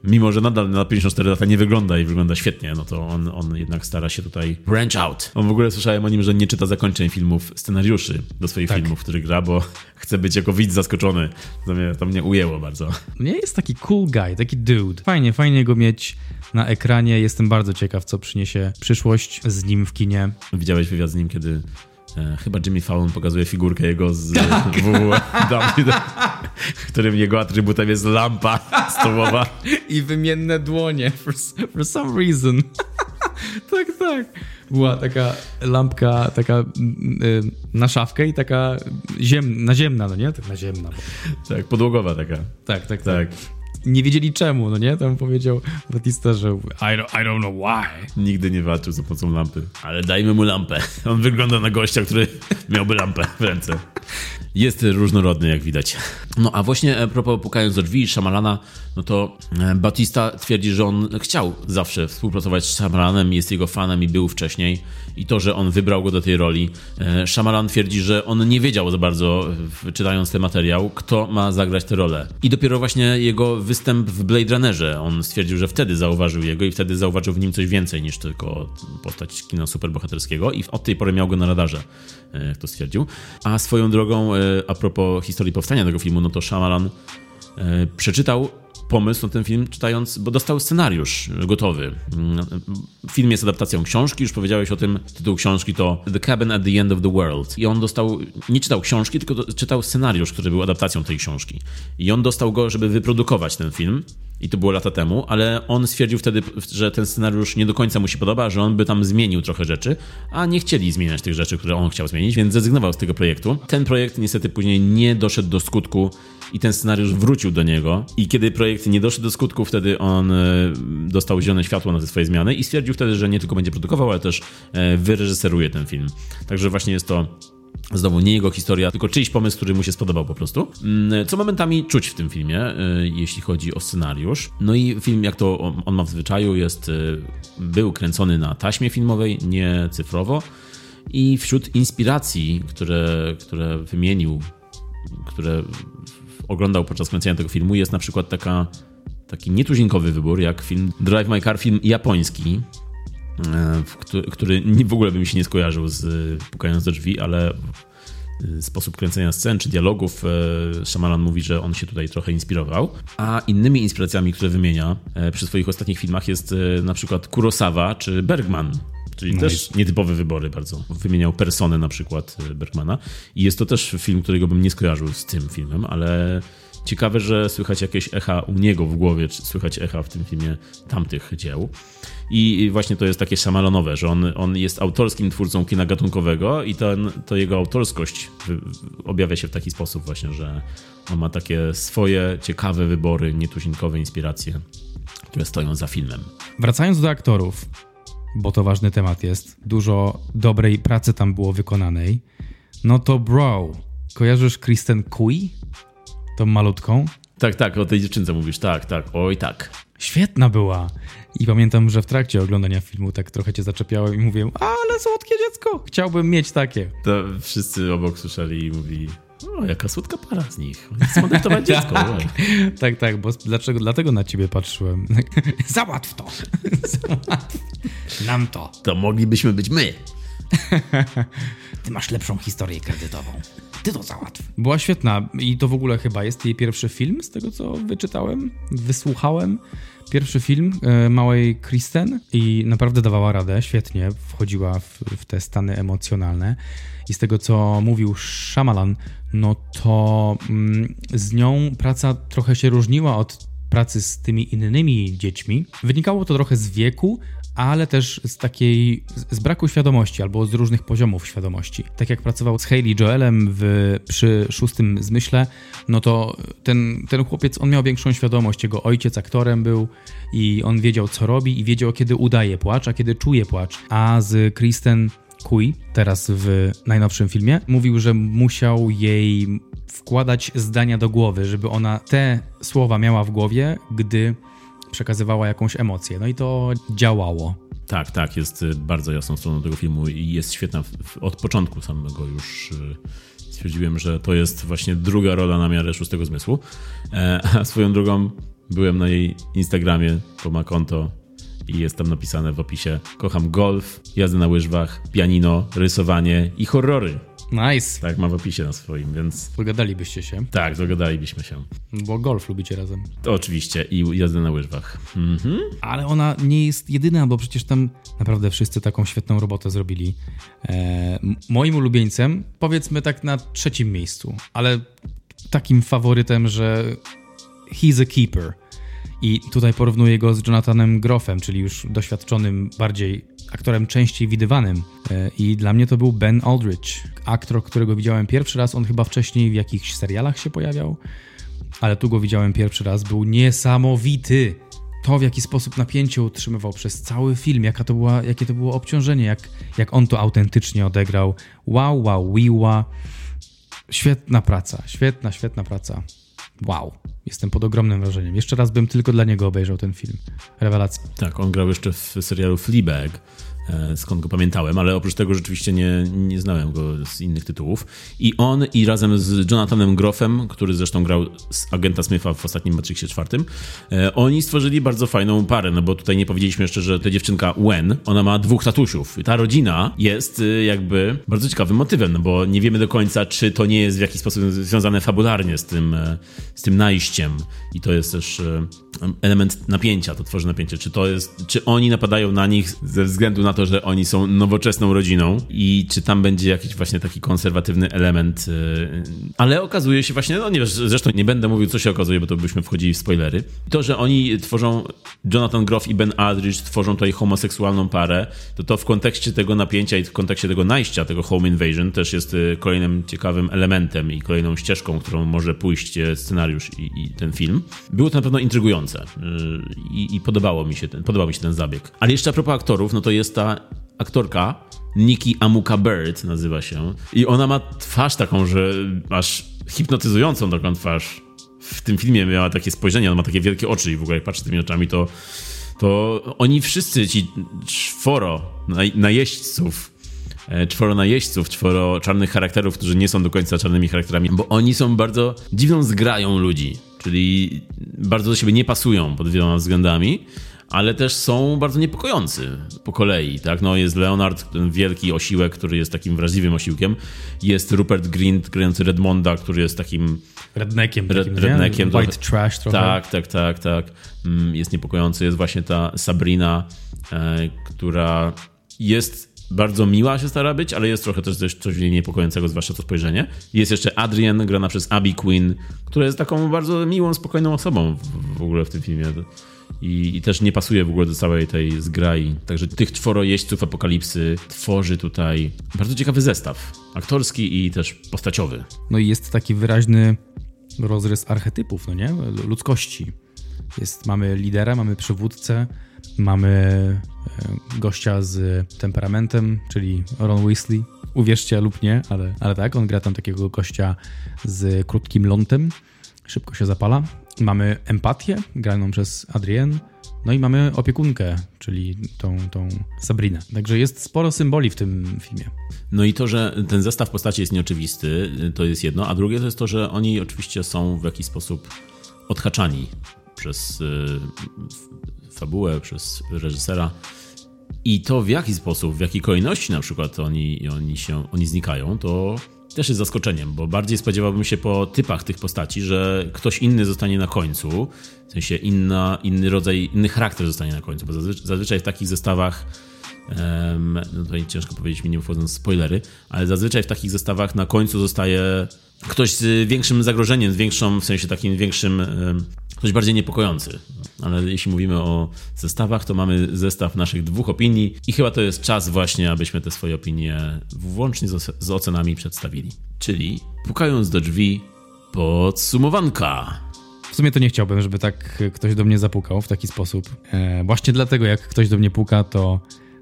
mimo że nadal na 54 lata nie wygląda i wygląda świetnie, no to on, on jednak stara się tutaj branch out. On w ogóle słyszałem o nim, że nie czyta zakończeń filmów, scenariuszy do swoich tak. filmów, który gra, bo chce być jako widz zaskoczony. To mnie, to mnie ujęło bardzo. Nie jest taki cool guy, taki dude. Fajnie, fajnie go mieć na ekranie. Jestem bardzo ciekaw, co przyniesie przyszłość z nim w kinie. Widziałeś wywiad z nim, kiedy chyba Jimmy Fallon pokazuje figurkę jego z tak. WWE, w którym jego atrybutem jest lampa stołowa. I wymienne dłonie, for, for some reason. tak, tak. Była taka lampka, taka y, na szafkę i taka ziem, naziemna, no nie? Tak naziemna. Bo... Tak, podłogowa taka. Tak, tak, tak. tak nie wiedzieli czemu, no nie? Tam powiedział Batista, że I don't, I don't know why. Nigdy nie walczył za pomocą lampy. Ale dajmy mu lampę. On wygląda na gościa, który miałby lampę w ręce. Jest różnorodny, jak widać. No a właśnie a propos pukając do drzwi Szamalana, no to e, Batista twierdzi, że on chciał zawsze współpracować z Shamalanem, jest jego fanem i był wcześniej. I to, że on wybrał go do tej roli. E, Shyamalan twierdzi, że on nie wiedział za bardzo, czytając ten materiał, kto ma zagrać tę rolę. I dopiero właśnie jego występ w Blade Runnerze, on stwierdził, że wtedy zauważył jego i wtedy zauważył w nim coś więcej niż tylko postać kina superbohaterskiego i od tej pory miał go na radarze, e, jak to stwierdził. A swoją drogą, a propos historii powstania tego filmu, no to Shyamalan przeczytał pomysł na ten film czytając, bo dostał scenariusz gotowy. Film jest adaptacją książki, już powiedziałeś o tym. Tytuł książki to The Cabin at the End of the World. I on dostał, nie czytał książki, tylko czytał scenariusz, który był adaptacją tej książki. I on dostał go, żeby wyprodukować ten film. I to było lata temu, ale on stwierdził wtedy, że ten scenariusz nie do końca mu się podoba, że on by tam zmienił trochę rzeczy, a nie chcieli zmieniać tych rzeczy, które on chciał zmienić, więc zrezygnował z tego projektu. Ten projekt niestety później nie doszedł do skutku i ten scenariusz wrócił do niego. I kiedy projekt nie doszedł do skutku, wtedy on e, dostał zielone światło na te swoje zmiany i stwierdził wtedy, że nie tylko będzie produkował, ale też e, wyreżyseruje ten film. Także właśnie jest to Znowu nie jego historia, tylko czyjś pomysł, który mu się spodobał po prostu. Mm, co momentami czuć w tym filmie, e, jeśli chodzi o scenariusz. No i film, jak to on ma w zwyczaju, jest, był kręcony na taśmie filmowej, nie cyfrowo. I wśród inspiracji, które, które wymienił, które oglądał podczas kręcenia tego filmu, jest na przykład taka, taki nietuzinkowy wybór, jak film Drive My Car, film japoński, e, który w ogóle by mi się nie skojarzył z e, Pukając do drzwi, ale e, sposób kręcenia scen czy dialogów Shyamalan mówi, że on się tutaj trochę inspirował. A innymi inspiracjami, które wymienia przy swoich ostatnich filmach jest na przykład Kurosawa czy Bergman. Czyli nice. też nietypowe wybory bardzo. Wymieniał Personę na przykład Bergmana. I jest to też film, którego bym nie skojarzył z tym filmem, ale ciekawe, że słychać jakieś echa u niego w głowie, czy słychać echa w tym filmie tamtych dzieł. I właśnie to jest takie szamalonowe, że on, on jest autorskim twórcą kina gatunkowego i ten, to jego autorskość objawia się w taki sposób właśnie, że on ma takie swoje ciekawe wybory, nietuzinkowe inspiracje, które stoją za filmem. Wracając do aktorów, bo to ważny temat jest, dużo dobrej pracy tam było wykonanej, no to bro, kojarzysz Kristen Kui? Tą malutką? Tak, tak, o tej dziewczynce mówisz, tak, tak, oj tak. Świetna była. I pamiętam, że w trakcie oglądania filmu tak trochę cię zaczepiałem i mówiłem, ale słodkie dziecko, chciałbym mieć takie. To wszyscy obok słyszeli i mówi, o, jaka słodka para z nich. Adoptować dziecko. tak, tak, tak, bo dlaczego, dlatego na ciebie patrzyłem. Załatw to. Załatw nam to. To moglibyśmy być my. Ty masz lepszą historię kredytową. Ty to załatw. Była świetna i to w ogóle chyba jest jej pierwszy film, z tego co wyczytałem, wysłuchałem. Pierwszy film e, małej Kristen i naprawdę dawała radę, świetnie wchodziła w, w te stany emocjonalne. I z tego co mówił Shyamalan, no to mm, z nią praca trochę się różniła od pracy z tymi innymi dziećmi. Wynikało to trochę z wieku, ale też z takiej, z braku świadomości albo z różnych poziomów świadomości. Tak jak pracował z Hayley Joelem w, przy szóstym zmyśle, no to ten, ten chłopiec, on miał większą świadomość, jego ojciec aktorem był i on wiedział co robi i wiedział kiedy udaje płacz, a kiedy czuje płacz. A z Kristen Kui, teraz w najnowszym filmie, mówił, że musiał jej wkładać zdania do głowy, żeby ona te słowa miała w głowie, gdy przekazywała jakąś emocję. No i to działało. Tak, tak, jest y, bardzo jasną stroną tego filmu i jest świetna od początku samego już. Y, stwierdziłem, że to jest właśnie druga rola na miarę szóstego zmysłu. E, a swoją drogą byłem na jej Instagramie, bo ma konto i jest tam napisane w opisie: Kocham golf, jazdę na łyżwach, pianino, rysowanie i horrory. Nice. Tak, ma w opisie na swoim, więc Dogadalibyście się, tak, dogadalibyśmy się. bo golf lubicie razem. To oczywiście i jazdę na łyżwach. Mhm. Ale ona nie jest jedyna, bo przecież tam naprawdę wszyscy taką świetną robotę zrobili. E, m- moim ulubieńcem, powiedzmy tak na trzecim miejscu, ale takim faworytem, że he's a keeper. I tutaj porównuję go z Jonathanem Groffem, czyli już doświadczonym bardziej aktorem częściej widywanym. E, I dla mnie to był Ben Aldrich, aktor, którego widziałem pierwszy raz. On chyba wcześniej w jakichś serialach się pojawiał, ale tu go widziałem pierwszy raz. Był niesamowity. To, w jaki sposób napięcie utrzymywał przez cały film, jaka to była, jakie to było obciążenie, jak, jak on to autentycznie odegrał. Wow, wow, wiła. Świetna praca, świetna, świetna praca. Wow, jestem pod ogromnym wrażeniem. Jeszcze raz bym tylko dla niego obejrzał ten film. Rewelacja. Tak, on grał jeszcze w serialu Fleabag, skąd go pamiętałem, ale oprócz tego rzeczywiście nie, nie znałem go z innych tytułów. I on i razem z Jonathanem Groffem, który zresztą grał z agenta Smitha w ostatnim Matrixie czwartym, e, oni stworzyli bardzo fajną parę, no bo tutaj nie powiedzieliśmy jeszcze, że ta dziewczynka Wen, ona ma dwóch tatusiów. I ta rodzina jest e, jakby bardzo ciekawym motywem, no bo nie wiemy do końca, czy to nie jest w jakiś sposób związane fabularnie z tym, e, z tym najściem. I to jest też e, element napięcia, to tworzy napięcie. Czy to jest, czy oni napadają na nich ze względu na to, że oni są nowoczesną rodziną i czy tam będzie jakiś właśnie taki konserwatywny element. e, Ale okazuje się właśnie, no nie wiesz, zresztą nie będę mówił, co się okazuje, bo to byśmy wchodzili w spoilery. To, że oni tworzą, Jonathan Groff i Ben Aldrich tworzą tutaj homoseksualną parę, to to w kontekście tego napięcia i w kontekście tego najścia, tego home invasion też jest e, kolejnym ciekawym elementem i kolejną ścieżką, którą może pójść e, scenariusz i, i ten film. Było to na pewno intrygujące i, i podobało mi się ten, podobał mi się ten zabieg. Ale jeszcze a propos aktorów, no to jest ta aktorka Nikki Amuka Bird nazywa się i ona ma twarz taką, że aż hipnotyzującą taką twarz. W tym filmie miała takie spojrzenie, ona ma takie wielkie oczy i w ogóle jak patrzę tymi oczami, to, to oni wszyscy, ci czworo naj, najeźdźców, e, czworo najeźdźców, czworo czarnych charakterów, którzy nie są do końca czarnymi charakterami, bo oni są bardzo dziwną zgrają ludzi, czyli bardzo do siebie nie pasują pod wieloma względami, ale też są bardzo niepokojący po kolei, tak? No jest Leonard, ten wielki osiłek, który jest takim wrażliwym osiłkiem. Jest Rupert Grint, grający Redmonda, który jest takim Redneckiem. Red- takim, redneckiem White trochę. trash trochę. Tak, tak, tak, tak. Mm, Jest niepokojący. Jest właśnie ta Sabrina, e, która jest bardzo miła się stara być, ale jest trochę też coś, coś niepokojącego, zwłaszcza to spojrzenie. Jest jeszcze Adrian, grana przez Abby Quinn, która jest taką bardzo miłą, spokojną osobą w, w ogóle w tym filmie. I, I też nie pasuje w ogóle do całej tej zgrai. Także tych czworo jeźdźców apokalipsy tworzy tutaj bardzo ciekawy zestaw. Aktorski i też postaciowy. No i jest taki wyraźny rozrys archetypów, no nie? Ludzkości. Jest, mamy lidera, mamy przywódcę, mamy e, gościa z temperamentem, czyli Ron Weasley. Uwierzcie lub nie, ale, ale tak, on gra tam takiego gościa z krótkim lądem, szybko się zapala. Mamy empatię, graną przez Adrienne, no i mamy opiekunkę, czyli tą, tą Sabrinę. Także jest sporo symboli w tym filmie. No i to, że ten zestaw postaci jest nieoczywisty, to jest jedno, a drugie to jest to, że oni oczywiście są w jakiś sposób odhaczani przez f- fabułę, przez reżysera. I to w jaki sposób, w jakiej kolejności na przykład oni, oni, się, oni znikają, to też jest zaskoczeniem, bo bardziej spodziewałbym się po typach tych postaci, że ktoś inny zostanie na końcu, w sensie inna, inny rodzaj, inny charakter zostanie na końcu, bo zazwy- zazwyczaj w takich zestawach Em, no to ciężko powiedzieć mi, nie wchodząc w spoilery, ale zazwyczaj w takich zestawach na końcu zostaje ktoś z większym zagrożeniem, z większą, w sensie takim większym, em, ktoś bardziej niepokojący. Ale jeśli mówimy o zestawach, to mamy zestaw naszych dwóch opinii i chyba to jest czas właśnie, abyśmy te swoje opinie włącznie z ocenami przedstawili. Czyli pukając do drzwi, podsumowanka. W sumie to nie chciałbym, żeby tak ktoś do mnie zapukał w taki sposób. E, właśnie dlatego, jak ktoś do mnie puka, to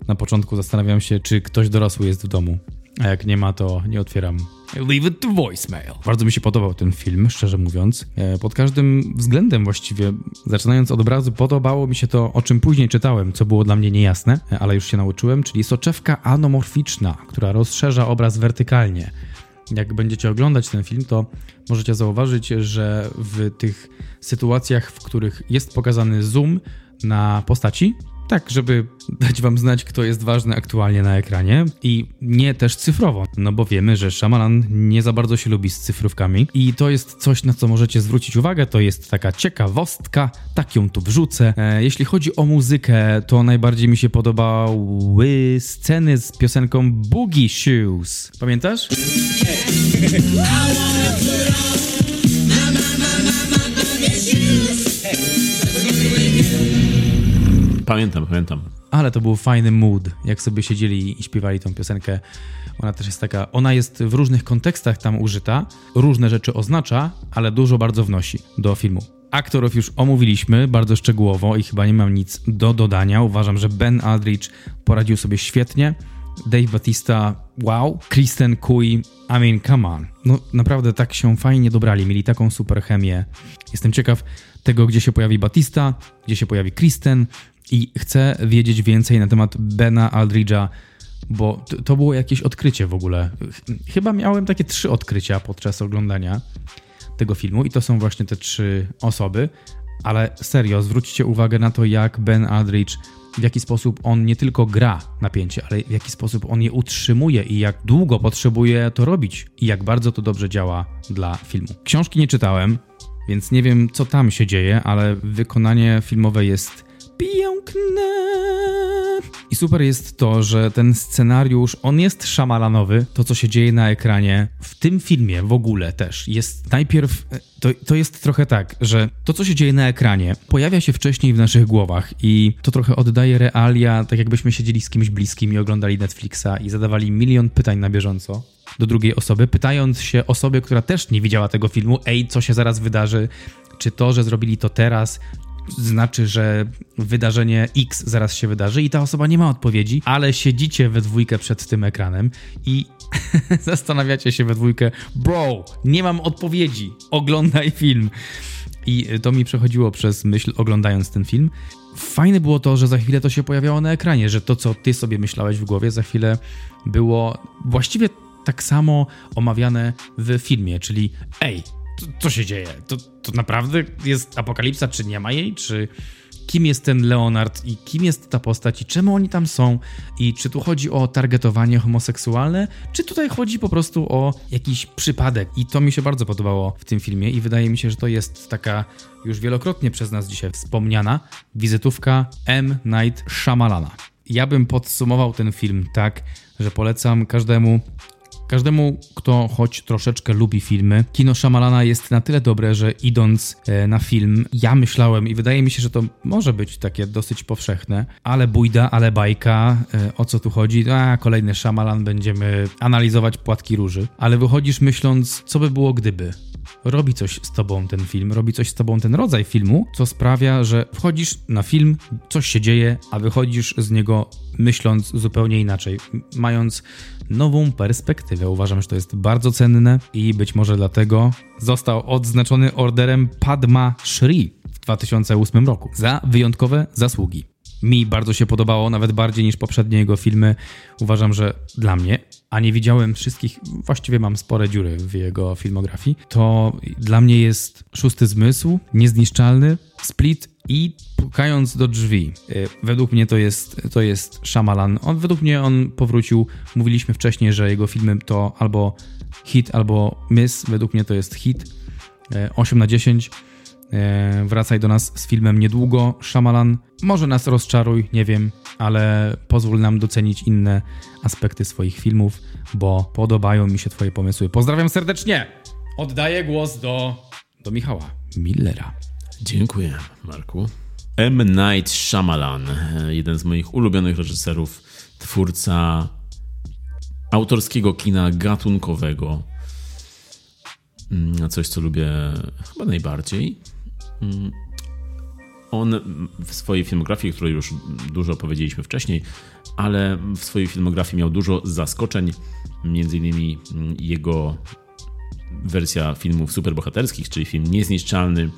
na początku zastanawiam się, czy ktoś dorosły jest w domu. A jak nie ma, to nie otwieram. Leave it to voicemail. Bardzo mi się podobał ten film, szczerze mówiąc. E, pod każdym względem właściwie, zaczynając od obrazu, podobało mi się to, o czym później czytałem, co było dla mnie niejasne, e, ale już się nauczyłem, czyli soczewka anomorficzna, która rozszerza obraz wertykalnie. Jak będziecie oglądać ten film, to możecie zauważyć, że w tych sytuacjach, w których jest pokazany zoom na postaci, tak, żeby dać wam znać, kto jest ważny aktualnie na ekranie i nie też cyfrowo, no bo wiemy, że Shyamalan nie za bardzo się lubi z cyfrówkami i to jest coś, na co możecie zwrócić uwagę, to jest taka ciekawostka, tak ją tu wrzucę. E, jeśli chodzi o muzykę, to najbardziej mi się podobały sceny z piosenką Boogie Shoes. Pamiętasz? Pamiętam, pamiętam. Ale to był fajny mood, jak sobie siedzieli i śpiewali tą piosenkę. Ona też jest taka, ona jest w różnych kontekstach tam użyta, różne rzeczy oznacza, ale dużo bardzo wnosi do filmu. Aktorów już omówiliśmy bardzo szczegółowo i chyba nie mam nic do dodania. Uważam, że Ben Aldrich poradził sobie świetnie. Dave Batista, wow. Kristen Cui, I mean, come on. No naprawdę tak się fajnie dobrali, mieli taką super chemię. Jestem ciekaw tego, gdzie się pojawi Batista, gdzie się pojawi Kristen i chcę wiedzieć więcej na temat Bena Aldridge'a, bo to, było jakieś odkrycie w ogóle. Chyba miałem takie trzy odkrycia podczas oglądania tego filmu i to są właśnie te trzy osoby, ale serio, zwróćcie uwagę na to, jak Ben Aldridge w jaki sposób on nie tylko gra napięcie, ale w jaki sposób on je utrzymuje i jak długo potrzebuje to robić i jak bardzo to dobrze działa dla filmu. Książki nie czytałem, więc nie wiem, co tam się dzieje, ale wykonanie filmowe jest piękne. I super jest to, że ten scenariusz, on jest szamalanowy, to co się dzieje na ekranie, w tym filmie w ogóle też jest najpierw, to, to jest trochę tak, że to co się dzieje na ekranie pojawia się wcześniej w naszych głowach i to trochę oddaje realia, tak jakbyśmy siedzieli z kimś bliskim i oglądali Netflixa i zadawali milion pytań na bieżąco do drugiej osoby, pytając się osobie, która też nie widziała tego filmu, ej, co się zaraz wydarzy, czy to, że zrobili to teraz, znaczy, że wydarzenie X zaraz się wydarzy i ta osoba nie ma odpowiedzi, ale siedzicie we dwójkę przed tym ekranem i zastanawiacie się we dwójkę, bro, nie mam odpowiedzi, oglądaj film. I to mi przechodziło przez myśl oglądając ten film. Fajne było to, że za chwilę to się pojawiało na ekranie, że to, co ty sobie myślałeś w głowie, za chwilę było właściwie tak samo omawiane w filmie, czyli ej, co się dzieje? To, to naprawdę jest apokalipsa, czy nie ma jej? Czy kim jest ten Leonard i kim jest ta postać i czemu oni tam są i czy tu chodzi o targetowanie homoseksualne, czy tutaj chodzi po prostu o jakiś przypadek. I to mi się bardzo podobało w tym filmie i wydaje mi się, że to jest taka już wielokrotnie przez nas dzisiaj wspomniana wizytówka M. Night Shyamalana. Ja bym podsumował ten film tak, że polecam każdemu Każdemu, kto choć troszeczkę lubi filmy, kino Shyamalana jest na tyle dobre, że idąc e, na film, ja myślałem i wydaje mi się, że to może być takie dosyć powszechne, ale bójda, ale bajka, e, o co tu chodzi? A, kolejny Shyamalan, będziemy analizować płatki róży. Ale wychodzisz myśląc, co by było gdyby? robi coś z tobą ten film, robi coś z tobą ten rodzaj filmu, co sprawia, że wchodzisz na film, coś się dzieje, a wychodzisz z niego myśląc zupełnie inaczej, mając nową perspektywę. Uważam, że to jest bardzo cenne i być może dlatego został odznaczony orderem Padma Shri w 2008 roku za wyjątkowe zasługi. Mi bardzo się podobało, nawet bardziej niż poprzednie jego filmy. Uważam, że dla mnie, a nie widziałem wszystkich, właściwie mam spore dziury w jego filmografii, to dla mnie jest Szósty Zmysł, Niezniszczalny, Split i pukając do drzwi. E, według mnie to jest, to jest Shyamalan. On, według mnie on powrócił, mówiliśmy wcześniej, że jego filmy to albo hit, albo miss. Według mnie to jest hit. 8 e, na 10. E, wracaj do nas z filmem niedługo. Shyamalan może nas rozczaruj, nie wiem, ale pozwól nam docenić inne aspekty swoich filmów, bo podobają mi się twoje pomysły. Pozdrawiam serdecznie! Oddaję głos do, do Michała Millera. Dziękuję, Marku. M. Night Shyamalan, jeden z moich ulubionych reżyserów, twórca autorskiego kina gatunkowego. Mm, coś, co lubię chyba najbardziej. Mm, on w swojej filmografii, o której już dużo powiedzieliśmy wcześniej, ale w swojej filmografii miał dużo zaskoczeń, między innymi mm, jego wersja filmów superbohaterskich, czyli film Niezniszczalny,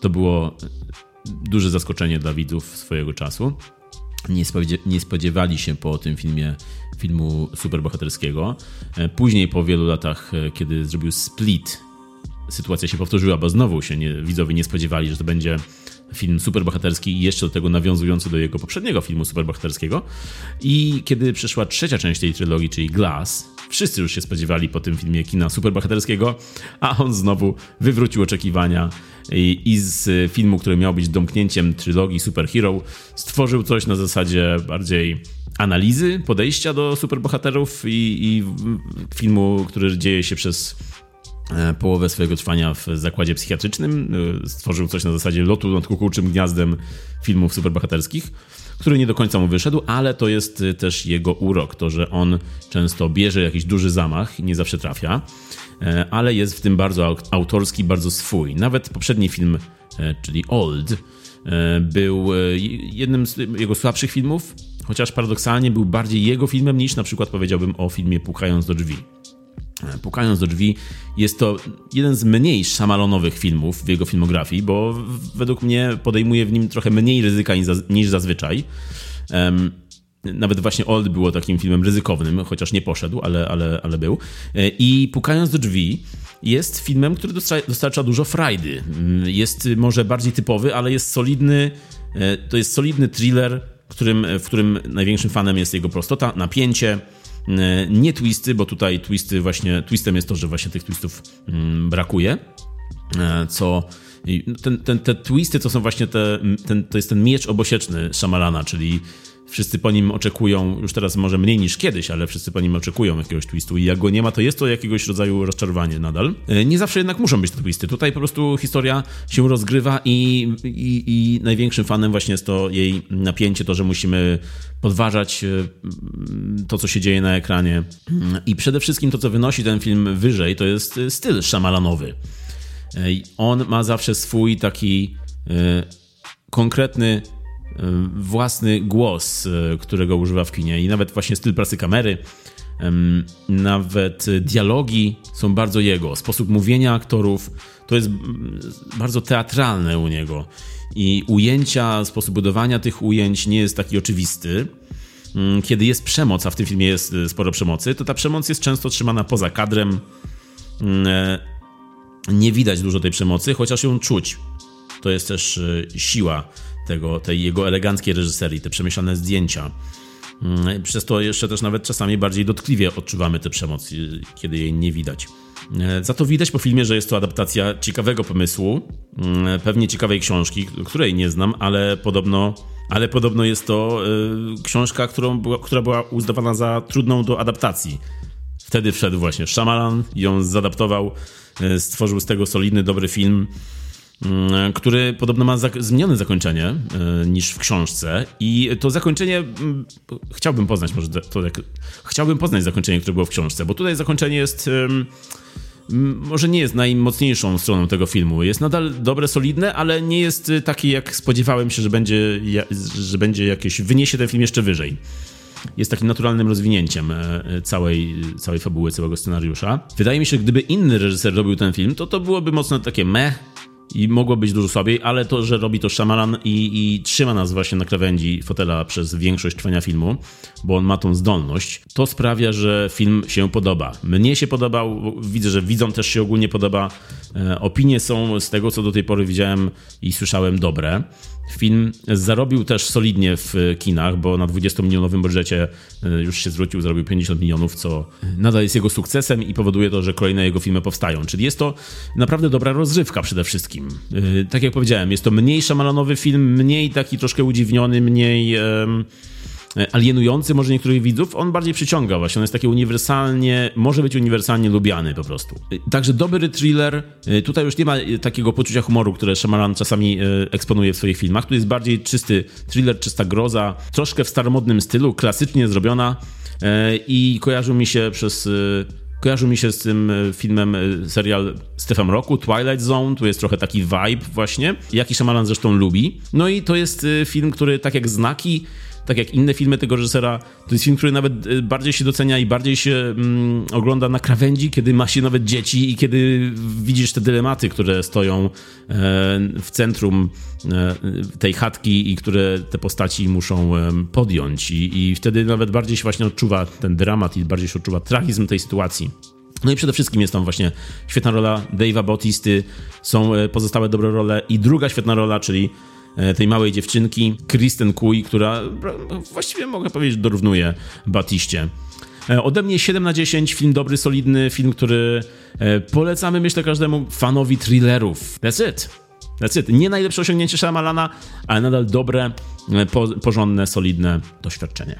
to było duże zaskoczenie dla widzów swojego czasu. Nie, spodziewali się po tym filmie filmu superbohaterskiego. E, później, po wielu latach, e, kiedy zrobił Split, sytuacja się powtórzyła, bo znowu się nie, widzowie nie spodziewali, że to będzie film superbohaterski i jeszcze do tego nawiązujący do jego poprzedniego filmu superbohaterskiego. I kiedy przyszła trzecia część tej trylogii, czyli Glass, wszyscy już się spodziewali po tym filmie kina superbohaterskiego, a on znowu wywrócił oczekiwania i, i z filmu, który miał być domknięciem trylogii Superhero, stworzył coś na zasadzie bardziej analizy, podejścia do superbohaterów i, i filmu, który dzieje się przez połowę swojego trwania w zakładzie psychiatrycznym. E, stworzył coś na zasadzie lotu nad kukułczym gniazdem filmów superbohaterskich, który nie do końca mu wyszedł, ale to jest e, też jego urok, to, że on często bierze jakiś duży zamach nie zawsze trafia, ale jest w tym bardzo autorski, bardzo swój. Nawet poprzedni film, czyli Old, był jednym z jego słabszych filmów, chociaż paradoksalnie był bardziej jego filmem niż na przykład powiedziałbym o filmie Pukając do drzwi. Pukając do drzwi jest to jeden z mniej szamalonowych filmów w jego filmografii, bo według mnie podejmuje w nim trochę mniej ryzyka niż zazwyczaj. Nawet właśnie Old było takim filmem ryzykownym, chociaż nie poszedł, ale, ale, ale był. E, I Pukając do drzwi jest filmem, który dostarcza dużo frajdy. Mm, jest może bardziej typowy, ale jest solidny. E, to jest solidny thriller którym, w którym największym fanem jest jego prostota, napięcie, nie twisty, bo tutaj twisty właśnie, twistem jest to, że właśnie tych twistów mm, brakuje, e, co ten, ten, te twisty to są właśnie te, ten, to jest ten miecz obosieczny Szamalana, czyli wszyscy po nim oczekują, już teraz może mniej niż kiedyś, ale wszyscy po nim oczekują jakiegoś twistu i jak go nie ma, to jest to jakiegoś rodzaju rozczarowanie nadal. E, nie zawsze jednak muszą być te twisty. Tutaj po prostu historia się rozgrywa i, i, i największym fanem właśnie jest to jej napięcie, to, że musimy podważać e, to, co się dzieje na ekranie. I przede wszystkim to, co wynosi ten film wyżej, to jest styl szamalanowy. E, on ma zawsze swój taki konkretny własny głos, e, którego używa w kinie i nawet właśnie styl pracy kamery, nawet dialogi są bardzo jego. Sposób mówienia aktorów to jest bardzo teatralne u niego i ujęcia, sposób budowania tych ujęć nie jest taki oczywisty. Mm, kiedy jest przemoc, a w tym filmie jest e, sporo przemocy, to ta przemoc jest często trzymana poza kadrem. Mm, e, nie widać dużo tej przemocy, chociaż ją czuć. To jest też siła tego, tej jego eleganckiej reżyserii, te przemyślane zdjęcia. Mm, przez to jeszcze też nawet czasami bardziej dotkliwie odczuwamy tę przemoc, kiedy jej nie widać. E, za to widać po filmie, że jest to adaptacja ciekawego pomysłu, mm, pewnie ciekawej książki, której nie znam, ale podobno, ale podobno jest to y, książka, którą, która była uznawana za trudną do adaptacji. Wtedy wszedł właśnie Shyamalan, ją zadaptował, y, stworzył z tego solidny, dobry film. Mm, który podobno ma zak zmienione zakończenie y, niż w książce i to zakończenie y, chciałbym poznać może to jak, chciałbym poznać zakończenie, które było w książce, bo tutaj zakończenie jest y, może nie jest najmocniejszą stroną tego filmu. Jest nadal dobre, solidne, ale nie jest taki, jak spodziewałem się, że będzie, że będzie jakieś, wyniesie ten film jeszcze wyżej. Jest takim naturalnym rozwinięciem całej, całej fabuły, całego scenariusza. Wydaje mi się, że gdyby inny reżyser robił ten film, to to byłoby mocno takie meh, i mogło być dużo słabiej, ale to, że robi to Shyamalan i, i, trzyma nas właśnie na krawędzi fotela przez większość trwania filmu, bo on ma tą zdolność, to sprawia, że film się podoba. Mnie się podobał, widzę, że widzom też się ogólnie podoba. E, opinie są z tego, co do tej pory widziałem i słyszałem, dobre. Film zarobił też solidnie w kinach, bo na 20-milionowym budżecie e, już się zwrócił, zarobił 50 milionów, co nadal jest jego sukcesem i powoduje to, że kolejne jego filmy powstają. Czyli jest to naprawdę dobra rozrywka przede wszystkim. E, tak jak powiedziałem, jest to mniej szamalonowy film, mniej taki troszkę udziwniony, mniej alienujący może niektórych widzów, on bardziej przyciąga właśnie, on jest taki uniwersalnie, może być uniwersalnie lubiany po prostu. Także dobry thriller, tutaj już nie ma takiego poczucia humoru, które Shyamalan czasami e, eksponuje w swoich filmach, tu jest bardziej czysty thriller, czysta groza, troszkę w staromodnym stylu, klasycznie zrobiona. E, i kojarzył mi się przez e, Kojarzył mi się z tym filmem serial Stefan Roku, Twilight Zone, tu jest trochę taki vibe właśnie, jaki Shyamalan zresztą lubi. No i to jest film, który tak jak Znaki tak jak inne filmy tego reżysera, to jest film, który nawet y, bardziej się docenia i bardziej się mm, ogląda na krawędzi, kiedy ma się nawet dzieci i kiedy widzisz te dylematy, które stoją e, w centrum e, tej chatki i które te postaci muszą e, podjąć. I, I wtedy nawet bardziej się właśnie odczuwa ten dramat i bardziej się odczuwa tragizm tej sytuacji. No i przede wszystkim jest tam właśnie świetna rola Dave'a Bautisty, są pozostałe dobre role i druga świetna rola, czyli tej małej dziewczynki, Kristen Kui, która właściwie mogę powiedzieć dorównuje Batiście. E, ode mnie 7 na 10, film dobry, solidny, film, który e, polecamy myślę każdemu fanowi thrillerów. That's it. That's it. Nie najlepsze osiągnięcie Shyamalana, ale nadal dobre, po, porządne, solidne doświadczenie.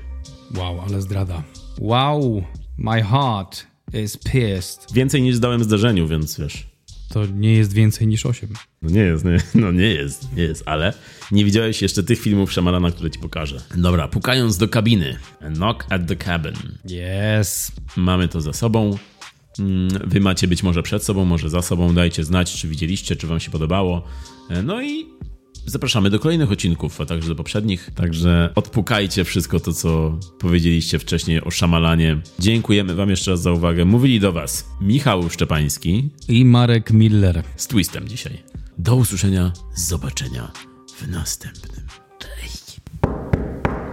Wow, ale zdrada. Wow, my heart is pierced. Więcej niż zdałem zdarzeniu, więc wiesz. To nie jest więcej niż 8. No nie jest, nie, no nie jest, nie jest, ale nie widziałeś jeszcze tych filmów Shyamalana, które ci pokażę. Dobra, pukając do kabiny. A knock at the cabin. Yes. Mamy to za sobą. Mm, wy macie być może przed sobą, może za sobą. Dajcie znać, czy widzieliście, czy wam się podobało. E, no i Zapraszamy do kolejnych odcinków, a także do poprzednich. Także odpukajcie wszystko to, co powiedzieliście wcześniej o szamalanie. Dziękujemy Wam jeszcze raz za uwagę. Mówili do Was Michał Szczepański i Marek Miller z Twistem dzisiaj. Do usłyszenia, zobaczenia w następnym. Cześć.